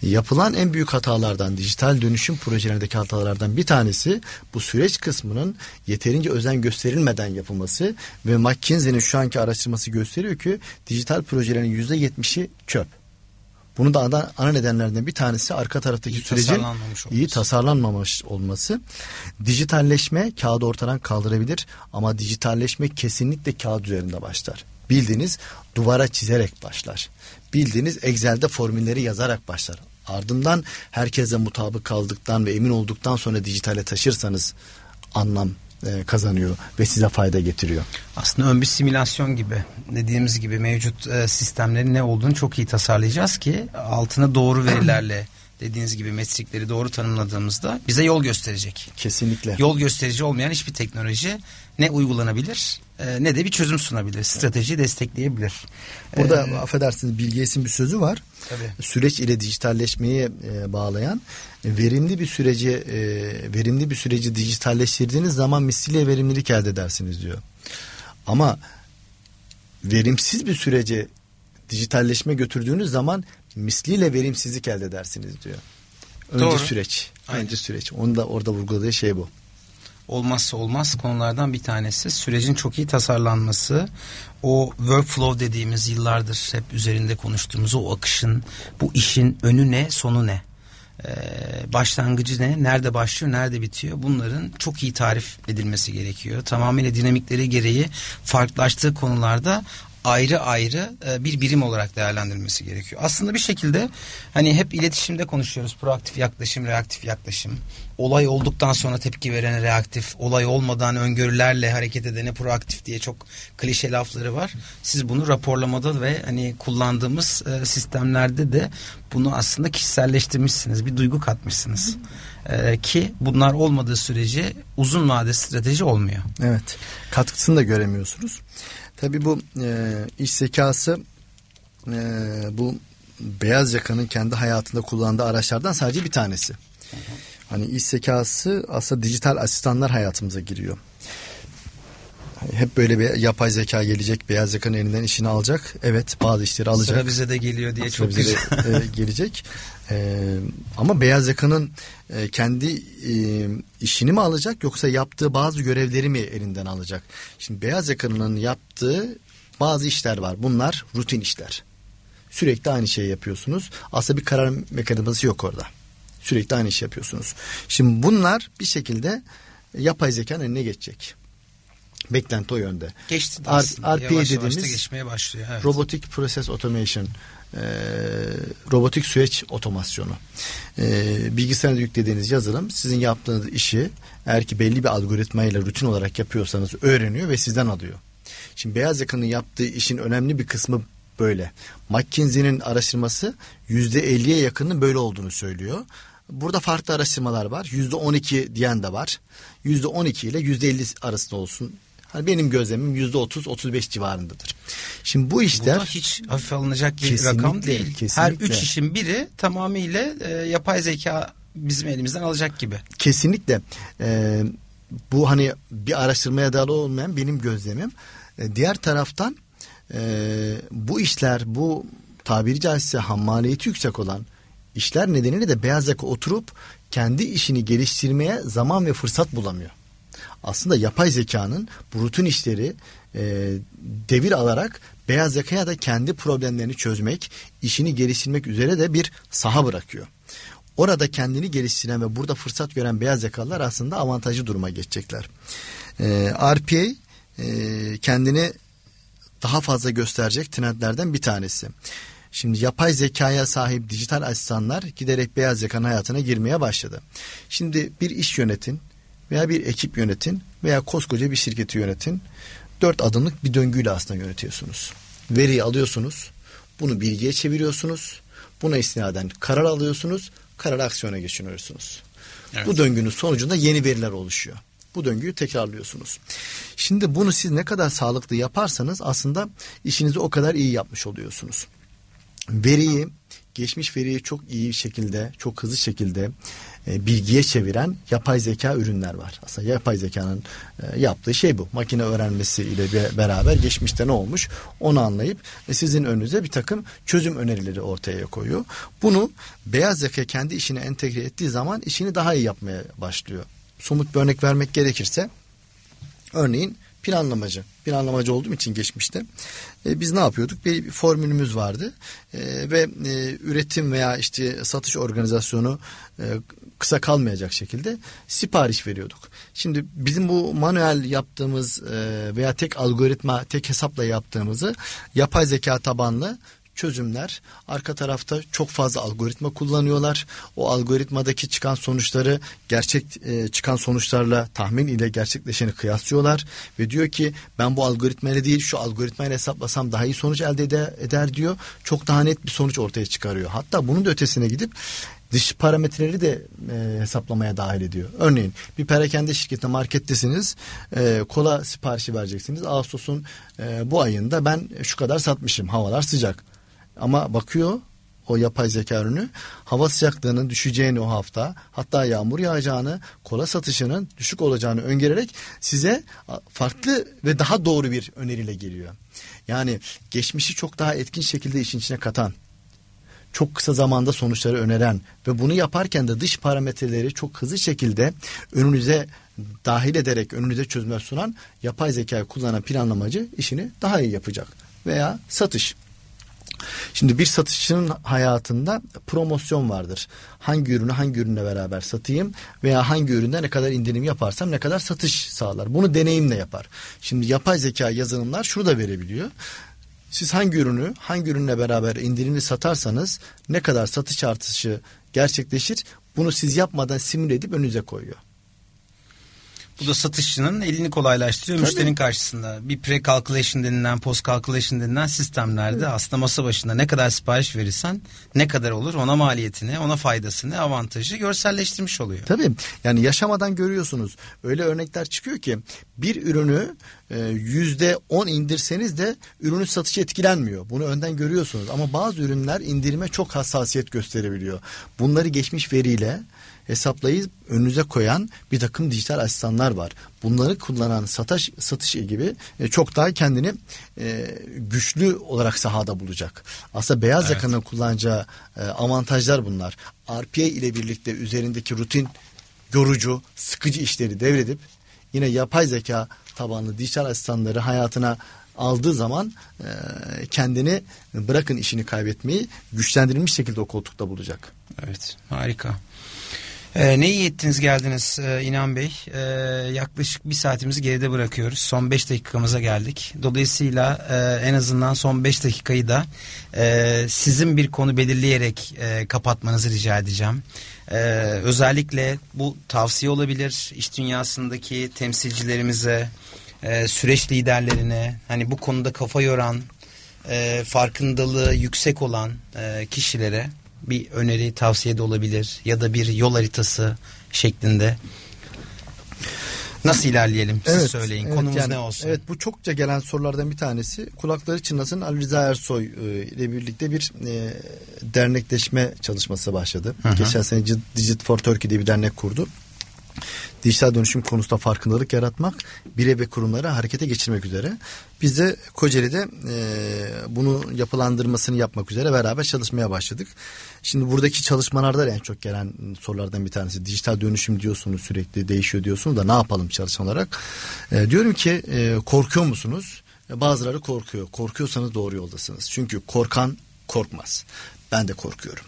Yapılan en büyük hatalardan, dijital dönüşüm projelerindeki hatalardan bir tanesi bu süreç kısmının yeterince özen gösterilmeden yapılması ve McKinsey'nin şu anki araştırması gösteriyor ki dijital projelerin yüzde yetmişi çöp. Bunu da ana, ana nedenlerden bir tanesi arka taraftaki iyi sürecin iyi tasarlanmamış olması. Dijitalleşme kağıdı ortadan kaldırabilir ama dijitalleşme kesinlikle kağıt üzerinde başlar. Bildiğiniz duvara çizerek başlar. Bildiğiniz Excel'de formülleri yazarak başlar. Ardından herkese mutabık kaldıktan ve emin olduktan sonra dijitale taşırsanız anlam e, kazanıyor ve size fayda getiriyor. Aslında ön bir simülasyon gibi dediğimiz gibi mevcut e, sistemlerin ne olduğunu çok iyi tasarlayacağız ki altına doğru verilerle dediğiniz gibi metrikleri doğru tanımladığımızda bize yol gösterecek. Kesinlikle. Yol gösterici olmayan hiçbir teknoloji ne uygulanabilir e, ne de bir çözüm sunabilir. Strateji destekleyebilir. Burada ee, affedersiniz Bill bir sözü var. Tabii. Süreç ile dijitalleşmeyi e, bağlayan verimli bir süreci e, verimli bir süreci dijitalleştirdiğiniz zaman misliyle verimlilik elde edersiniz diyor. Ama verimsiz bir sürece dijitalleşme götürdüğünüz zaman misliyle verimsizlik elde edersiniz diyor. Önce Doğru. süreç. Aynen. Önce süreç. Onu da orada vurguladığı şey bu olmazsa olmaz konulardan bir tanesi. Sürecin çok iyi tasarlanması, o workflow dediğimiz yıllardır hep üzerinde konuştuğumuz o akışın, bu işin önü ne, sonu ne? Ee, başlangıcı ne, nerede başlıyor, nerede bitiyor bunların çok iyi tarif edilmesi gerekiyor. Tamamıyla dinamikleri gereği farklılaştığı konularda ayrı ayrı e, bir birim olarak değerlendirilmesi gerekiyor. Aslında bir şekilde hani hep iletişimde konuşuyoruz. Proaktif yaklaşım, reaktif yaklaşım. Olay olduktan sonra tepki verene reaktif, olay olmadan öngörülerle hareket edene proaktif diye çok klişe lafları var. Siz bunu raporlamada ve hani kullandığımız e, sistemlerde de bunu aslında kişiselleştirmişsiniz. Bir duygu katmışsınız. Ee, ki bunlar olmadığı sürece uzun vade strateji olmuyor. Evet. Katkısını da göremiyorsunuz. Tabii bu e, iş zekası e, bu beyaz yakanın kendi hayatında kullandığı araçlardan sadece bir tanesi. Hani iş zekası aslında dijital asistanlar hayatımıza giriyor. Hep böyle bir yapay zeka gelecek, beyaz yakanın elinden işini alacak. Evet, bazı işleri alacak. Sıra bize de geliyor diye Sıra çok bize de, e, gelecek. E, ama beyaz yakanın e, kendi e, işini mi alacak yoksa yaptığı bazı görevleri mi elinden alacak? Şimdi beyaz yakanın yaptığı bazı işler var. Bunlar rutin işler. Sürekli aynı şeyi yapıyorsunuz. Aslında bir karar mekanizması yok orada. Sürekli aynı iş yapıyorsunuz. Şimdi bunlar bir şekilde yapay zekanın eline geçecek. Beklenti o yönde. Geçti de aslında. RPA yavaş dediğimiz yavaş geçmeye başlıyor. Evet. Robotic Process Automation e, robotik süreç otomasyonu. E, bilgisayarda yüklediğiniz yazılım sizin yaptığınız işi eğer ki belli bir algoritmayla rutin olarak yapıyorsanız öğreniyor ve sizden alıyor. Şimdi beyaz yakanın yaptığı işin önemli bir kısmı böyle. McKinsey'nin araştırması %50'ye yakının böyle olduğunu söylüyor. Burada farklı araştırmalar var. %12 diyen de var. %12 ile %50 arasında olsun. Hani benim gözlemim %30-35 civarındadır. Şimdi bu işler... Bu hiç hafif alınacak bir rakam değil. Kesinlikle. Her üç işin biri tamamıyla e, yapay zeka bizim elimizden alacak gibi. Kesinlikle. E, bu hani bir araştırmaya dayalı olmayan benim gözlemim. E, diğer taraftan e, bu işler bu tabiri caizse ham maliyeti yüksek olan işler nedeniyle de beyaz yaka oturup kendi işini geliştirmeye zaman ve fırsat bulamıyor. Aslında yapay zekanın bu rutin işleri e, devir alarak beyaz yakaya da kendi problemlerini çözmek, işini geliştirmek üzere de bir saha bırakıyor. Orada kendini geliştiren ve burada fırsat gören beyaz yakalılar aslında avantajlı duruma geçecekler. E, RPA e, kendini daha fazla gösterecek trendlerden bir tanesi. Şimdi yapay zekaya sahip dijital asistanlar giderek beyaz yakanın hayatına girmeye başladı. Şimdi bir iş yönetin veya bir ekip yönetin veya koskoca bir şirketi yönetin. Dört adımlık bir döngüyle aslında yönetiyorsunuz. Veriyi alıyorsunuz, bunu bilgiye çeviriyorsunuz, buna istinaden karar alıyorsunuz, karar aksiyona geçiriyorsunuz. Evet. Bu döngünün sonucunda yeni veriler oluşuyor. Bu döngüyü tekrarlıyorsunuz. Şimdi bunu siz ne kadar sağlıklı yaparsanız aslında işinizi o kadar iyi yapmış oluyorsunuz. Veriyi, geçmiş veriyi çok iyi şekilde, çok hızlı şekilde e, bilgiye çeviren yapay zeka ürünler var. Aslında yapay zekanın e, yaptığı şey bu. Makine öğrenmesi ile beraber geçmişte ne olmuş onu anlayıp e, sizin önünüze bir takım çözüm önerileri ortaya koyuyor. Bunu beyaz zeka kendi işine entegre ettiği zaman işini daha iyi yapmaya başlıyor. Somut bir örnek vermek gerekirse örneğin planlamacı. Planlamacı olduğum için geçmişte. E, biz ne yapıyorduk? Bir formülümüz vardı. E, ve e, üretim veya işte satış organizasyonu e, kısa kalmayacak şekilde sipariş veriyorduk. Şimdi bizim bu manuel yaptığımız e, veya tek algoritma, tek hesapla yaptığımızı yapay zeka tabanlı çözümler. Arka tarafta çok fazla algoritma kullanıyorlar. O algoritmadaki çıkan sonuçları gerçek e, çıkan sonuçlarla tahmin ile gerçekleşeni kıyaslıyorlar ve diyor ki ben bu algoritmayla değil şu algoritmayla hesaplasam daha iyi sonuç elde eder, eder diyor. Çok daha net bir sonuç ortaya çıkarıyor. Hatta bunun da ötesine gidip dış parametreleri de e, hesaplamaya dahil ediyor. Örneğin bir perakende şirketi markettesiniz e, kola siparişi vereceksiniz. Ağustos'un e, bu ayında ben şu kadar satmışım havalar sıcak. Ama bakıyor o yapay zeka ürünü hava sıcaklığının düşeceğini o hafta hatta yağmur yağacağını kola satışının düşük olacağını öngörerek size farklı ve daha doğru bir öneriyle geliyor. Yani geçmişi çok daha etkin şekilde işin içine katan çok kısa zamanda sonuçları öneren ve bunu yaparken de dış parametreleri çok hızlı şekilde önünüze dahil ederek önünüze çözümler sunan yapay zekayı kullanan planlamacı işini daha iyi yapacak veya satış Şimdi bir satışçının hayatında promosyon vardır. Hangi ürünü hangi ürünle beraber satayım veya hangi üründe ne kadar indirim yaparsam ne kadar satış sağlar. Bunu deneyimle yapar. Şimdi yapay zeka yazılımlar şunu da verebiliyor. Siz hangi ürünü hangi ürünle beraber indirimli satarsanız ne kadar satış artışı gerçekleşir bunu siz yapmadan simüle edip önünüze koyuyor. Bu da satışçının elini kolaylaştırıyor Tabii. müşterinin karşısında. Bir pre-calculation denilen, post-calculation denilen sistemlerde evet. aslında masa başında ne kadar sipariş verirsen ne kadar olur ona maliyetini, ona faydasını, avantajı görselleştirmiş oluyor. Tabii yani yaşamadan görüyorsunuz. Öyle örnekler çıkıyor ki bir ürünü e, yüzde on indirseniz de ürünün satışı etkilenmiyor. Bunu önden görüyorsunuz ama bazı ürünler indirime çok hassasiyet gösterebiliyor. Bunları geçmiş veriyle hesaplayıp önünüze koyan bir takım dijital asistanlar var. Bunları kullanan satış satış gibi e, çok daha kendini e, güçlü olarak sahada bulacak. Aslında beyaz evet. yakanın kullanacağı e, avantajlar bunlar. RPA ile birlikte üzerindeki rutin yorucu, sıkıcı işleri devredip yine yapay zeka tabanlı dijital asistanları hayatına aldığı zaman e, kendini bırakın işini kaybetmeyi güçlendirilmiş şekilde o koltukta bulacak. Evet harika. Ee, ne iyi ettiniz geldiniz ee, İnan Bey. Ee, yaklaşık bir saatimizi geride bırakıyoruz. Son beş dakikamıza geldik. Dolayısıyla e, en azından son beş dakikayı da e, sizin bir konu belirleyerek e, kapatmanızı rica edeceğim. E, özellikle bu tavsiye olabilir iş dünyasındaki temsilcilerimize, e, süreç liderlerine, hani bu konuda kafa yoran e, farkındalığı yüksek olan e, kişilere bir öneri tavsiye de olabilir ya da bir yol haritası şeklinde Nasıl ilerleyelim? Siz evet, söyleyin. Evet, Konumuz yani, ne olsun? Evet bu çokça gelen sorulardan bir tanesi. Kulakları çınlasın Ali Rıza Ersoy e, ile birlikte bir e, dernekleşme çalışması başladı. Hı hı. Geçen sene Digit for Turkey diye bir dernek kurdu dijital dönüşüm konusunda farkındalık yaratmak, bire ve kurumları harekete geçirmek üzere. Biz de Kocaeli'de e, bunu yapılandırmasını yapmak üzere beraber çalışmaya başladık. Şimdi buradaki çalışmalarda en çok gelen sorulardan bir tanesi dijital dönüşüm diyorsunuz sürekli değişiyor diyorsunuz da ne yapalım çalışan olarak. E, diyorum ki e, korkuyor musunuz? E, bazıları korkuyor. Korkuyorsanız doğru yoldasınız. Çünkü korkan korkmaz. Ben de korkuyorum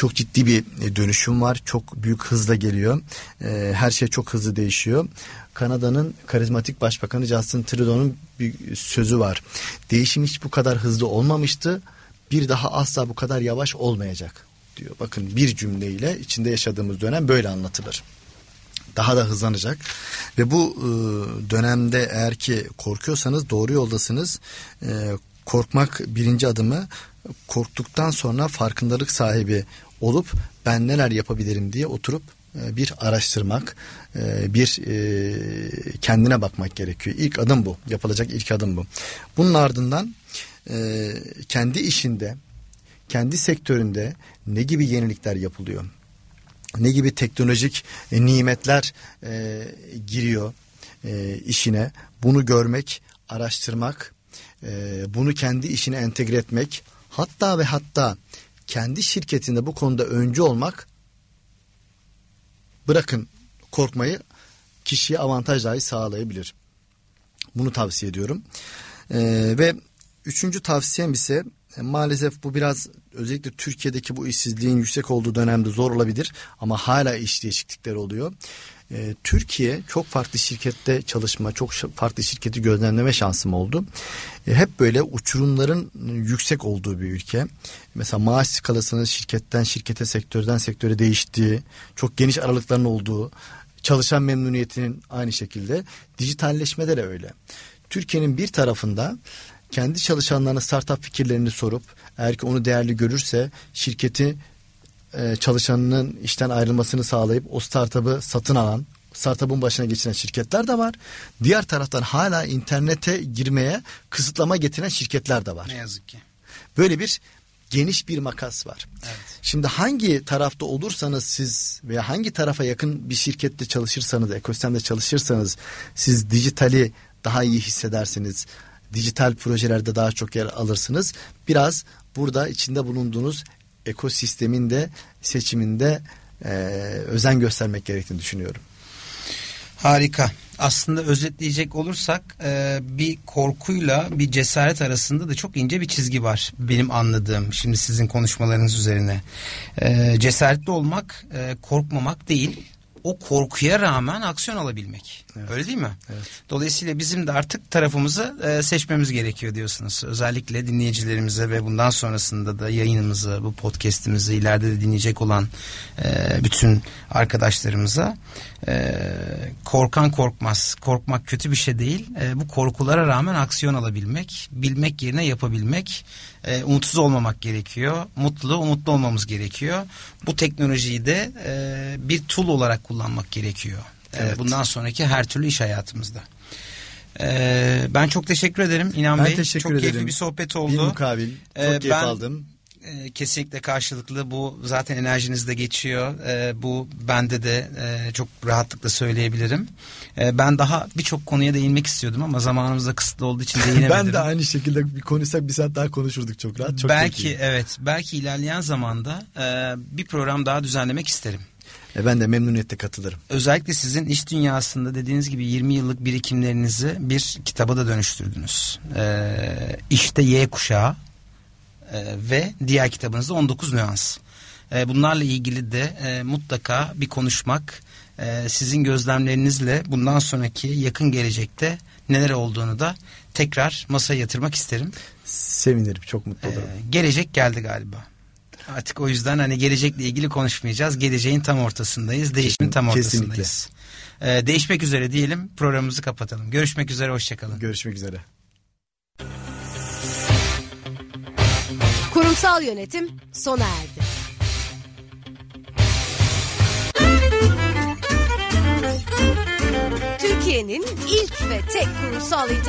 çok ciddi bir e, dönüşüm var. Çok büyük hızla geliyor. E, her şey çok hızlı değişiyor. Kanada'nın karizmatik başbakanı Justin Trudeau'nun bir sözü var. Değişim hiç bu kadar hızlı olmamıştı. Bir daha asla bu kadar yavaş olmayacak diyor. Bakın bir cümleyle içinde yaşadığımız dönem böyle anlatılır daha da hızlanacak ve bu e, dönemde eğer ki korkuyorsanız doğru yoldasınız korkmak birinci adımı korktuktan sonra farkındalık sahibi olup ben neler yapabilirim diye oturup e, bir araştırmak, e, bir e, kendine bakmak gerekiyor. İlk adım bu. Yapılacak ilk adım bu. Bunun ardından kendi işinde, kendi sektöründe ne gibi yenilikler yapılıyor? Ne gibi teknolojik nimetler giriyor işine? Bunu görmek, araştırmak, bunu kendi işine entegre etmek, hatta ve hatta kendi şirketinde bu konuda öncü olmak bırakın korkmayı kişiye avantaj dahi sağlayabilir. Bunu tavsiye ediyorum. Ee, ve üçüncü tavsiyem ise e, maalesef bu biraz özellikle Türkiye'deki bu işsizliğin yüksek olduğu dönemde zor olabilir ama hala iş değişiklikleri oluyor. Ee, Türkiye çok farklı şirkette çalışma, çok farklı şirketi gözlemleme şansım oldu. Ee, hep böyle uçurumların yüksek olduğu bir ülke. Mesela maaş skalasının şirketten şirkete, sektörden sektöre değiştiği, çok geniş aralıkların olduğu, çalışan memnuniyetinin aynı şekilde, dijitalleşmede de öyle. Türkiye'nin bir tarafında kendi çalışanlarına startup fikirlerini sorup eğer ki onu değerli görürse şirketi e, çalışanının işten ayrılmasını sağlayıp o startup'ı satın alan, startup'ın başına geçiren şirketler de var. Diğer taraftan hala internete girmeye kısıtlama getiren şirketler de var. Ne yazık ki. Böyle bir geniş bir makas var. Evet. Şimdi hangi tarafta olursanız siz veya hangi tarafa yakın bir şirkette çalışırsanız, ekosistemde çalışırsanız siz dijitali daha iyi hissedersiniz. Dijital projelerde daha çok yer alırsınız. Biraz burada içinde bulunduğunuz ekosistemin de seçiminde e, özen göstermek gerektiğini düşünüyorum. Harika. Aslında özetleyecek olursak e, bir korkuyla bir cesaret arasında da çok ince bir çizgi var benim anladığım şimdi sizin konuşmalarınız üzerine. E, cesaretli olmak e, korkmamak değil o korkuya rağmen aksiyon alabilmek. Evet. Öyle değil mi? Evet. Dolayısıyla bizim de artık tarafımızı e, seçmemiz gerekiyor diyorsunuz. Özellikle dinleyicilerimize ve bundan sonrasında da yayınımızı, bu podcast'imizi ileride de dinleyecek olan e, bütün arkadaşlarımıza e, korkan korkmaz. Korkmak kötü bir şey değil. E, bu korkulara rağmen aksiyon alabilmek, bilmek yerine yapabilmek, e, umutsuz olmamak gerekiyor. Mutlu, umutlu olmamız gerekiyor. Bu teknolojiyi de e, bir tool olarak kullanmak gerekiyor. E, evet. Bundan sonraki her türlü iş hayatımızda. Ee, ben çok teşekkür ederim İnan ben Bey. Teşekkür çok ederim. keyifli bir sohbet oldu. Bir mukabil. Çok ee, keyif ben, aldım e, kesinlikle karşılıklı bu zaten enerjinizde geçiyor. E, bu bende de e, çok rahatlıkla söyleyebilirim. E, ben daha birçok konuya değinmek istiyordum ama zamanımız da kısıtlı olduğu için değinemedim. ben de aynı şekilde bir konuşsak bir saat daha konuşurduk çok rahat. Çok belki çok evet belki ilerleyen zamanda e, bir program daha düzenlemek isterim. E ben de memnuniyetle katılırım. Özellikle sizin iş dünyasında dediğiniz gibi 20 yıllık birikimlerinizi bir kitaba da dönüştürdünüz. Ee, işte Y kuşağı e, ve diğer kitabınızda 19 nüans. E, bunlarla ilgili de e, mutlaka bir konuşmak, e, sizin gözlemlerinizle bundan sonraki yakın gelecekte neler olduğunu da tekrar masaya yatırmak isterim. Sevinirim, çok mutlu olurum. E, gelecek geldi galiba. Artık o yüzden hani gelecekle ilgili konuşmayacağız. Geleceğin tam ortasındayız, değişimin tam ortasındayız. Kesinlikle. E, değişmek üzere diyelim, programımızı kapatalım. Görüşmek üzere, hoşçakalın. Görüşmek üzere. Kurumsal yönetim sona erdi. Türkiye'nin ilk ve tek kurumsal internet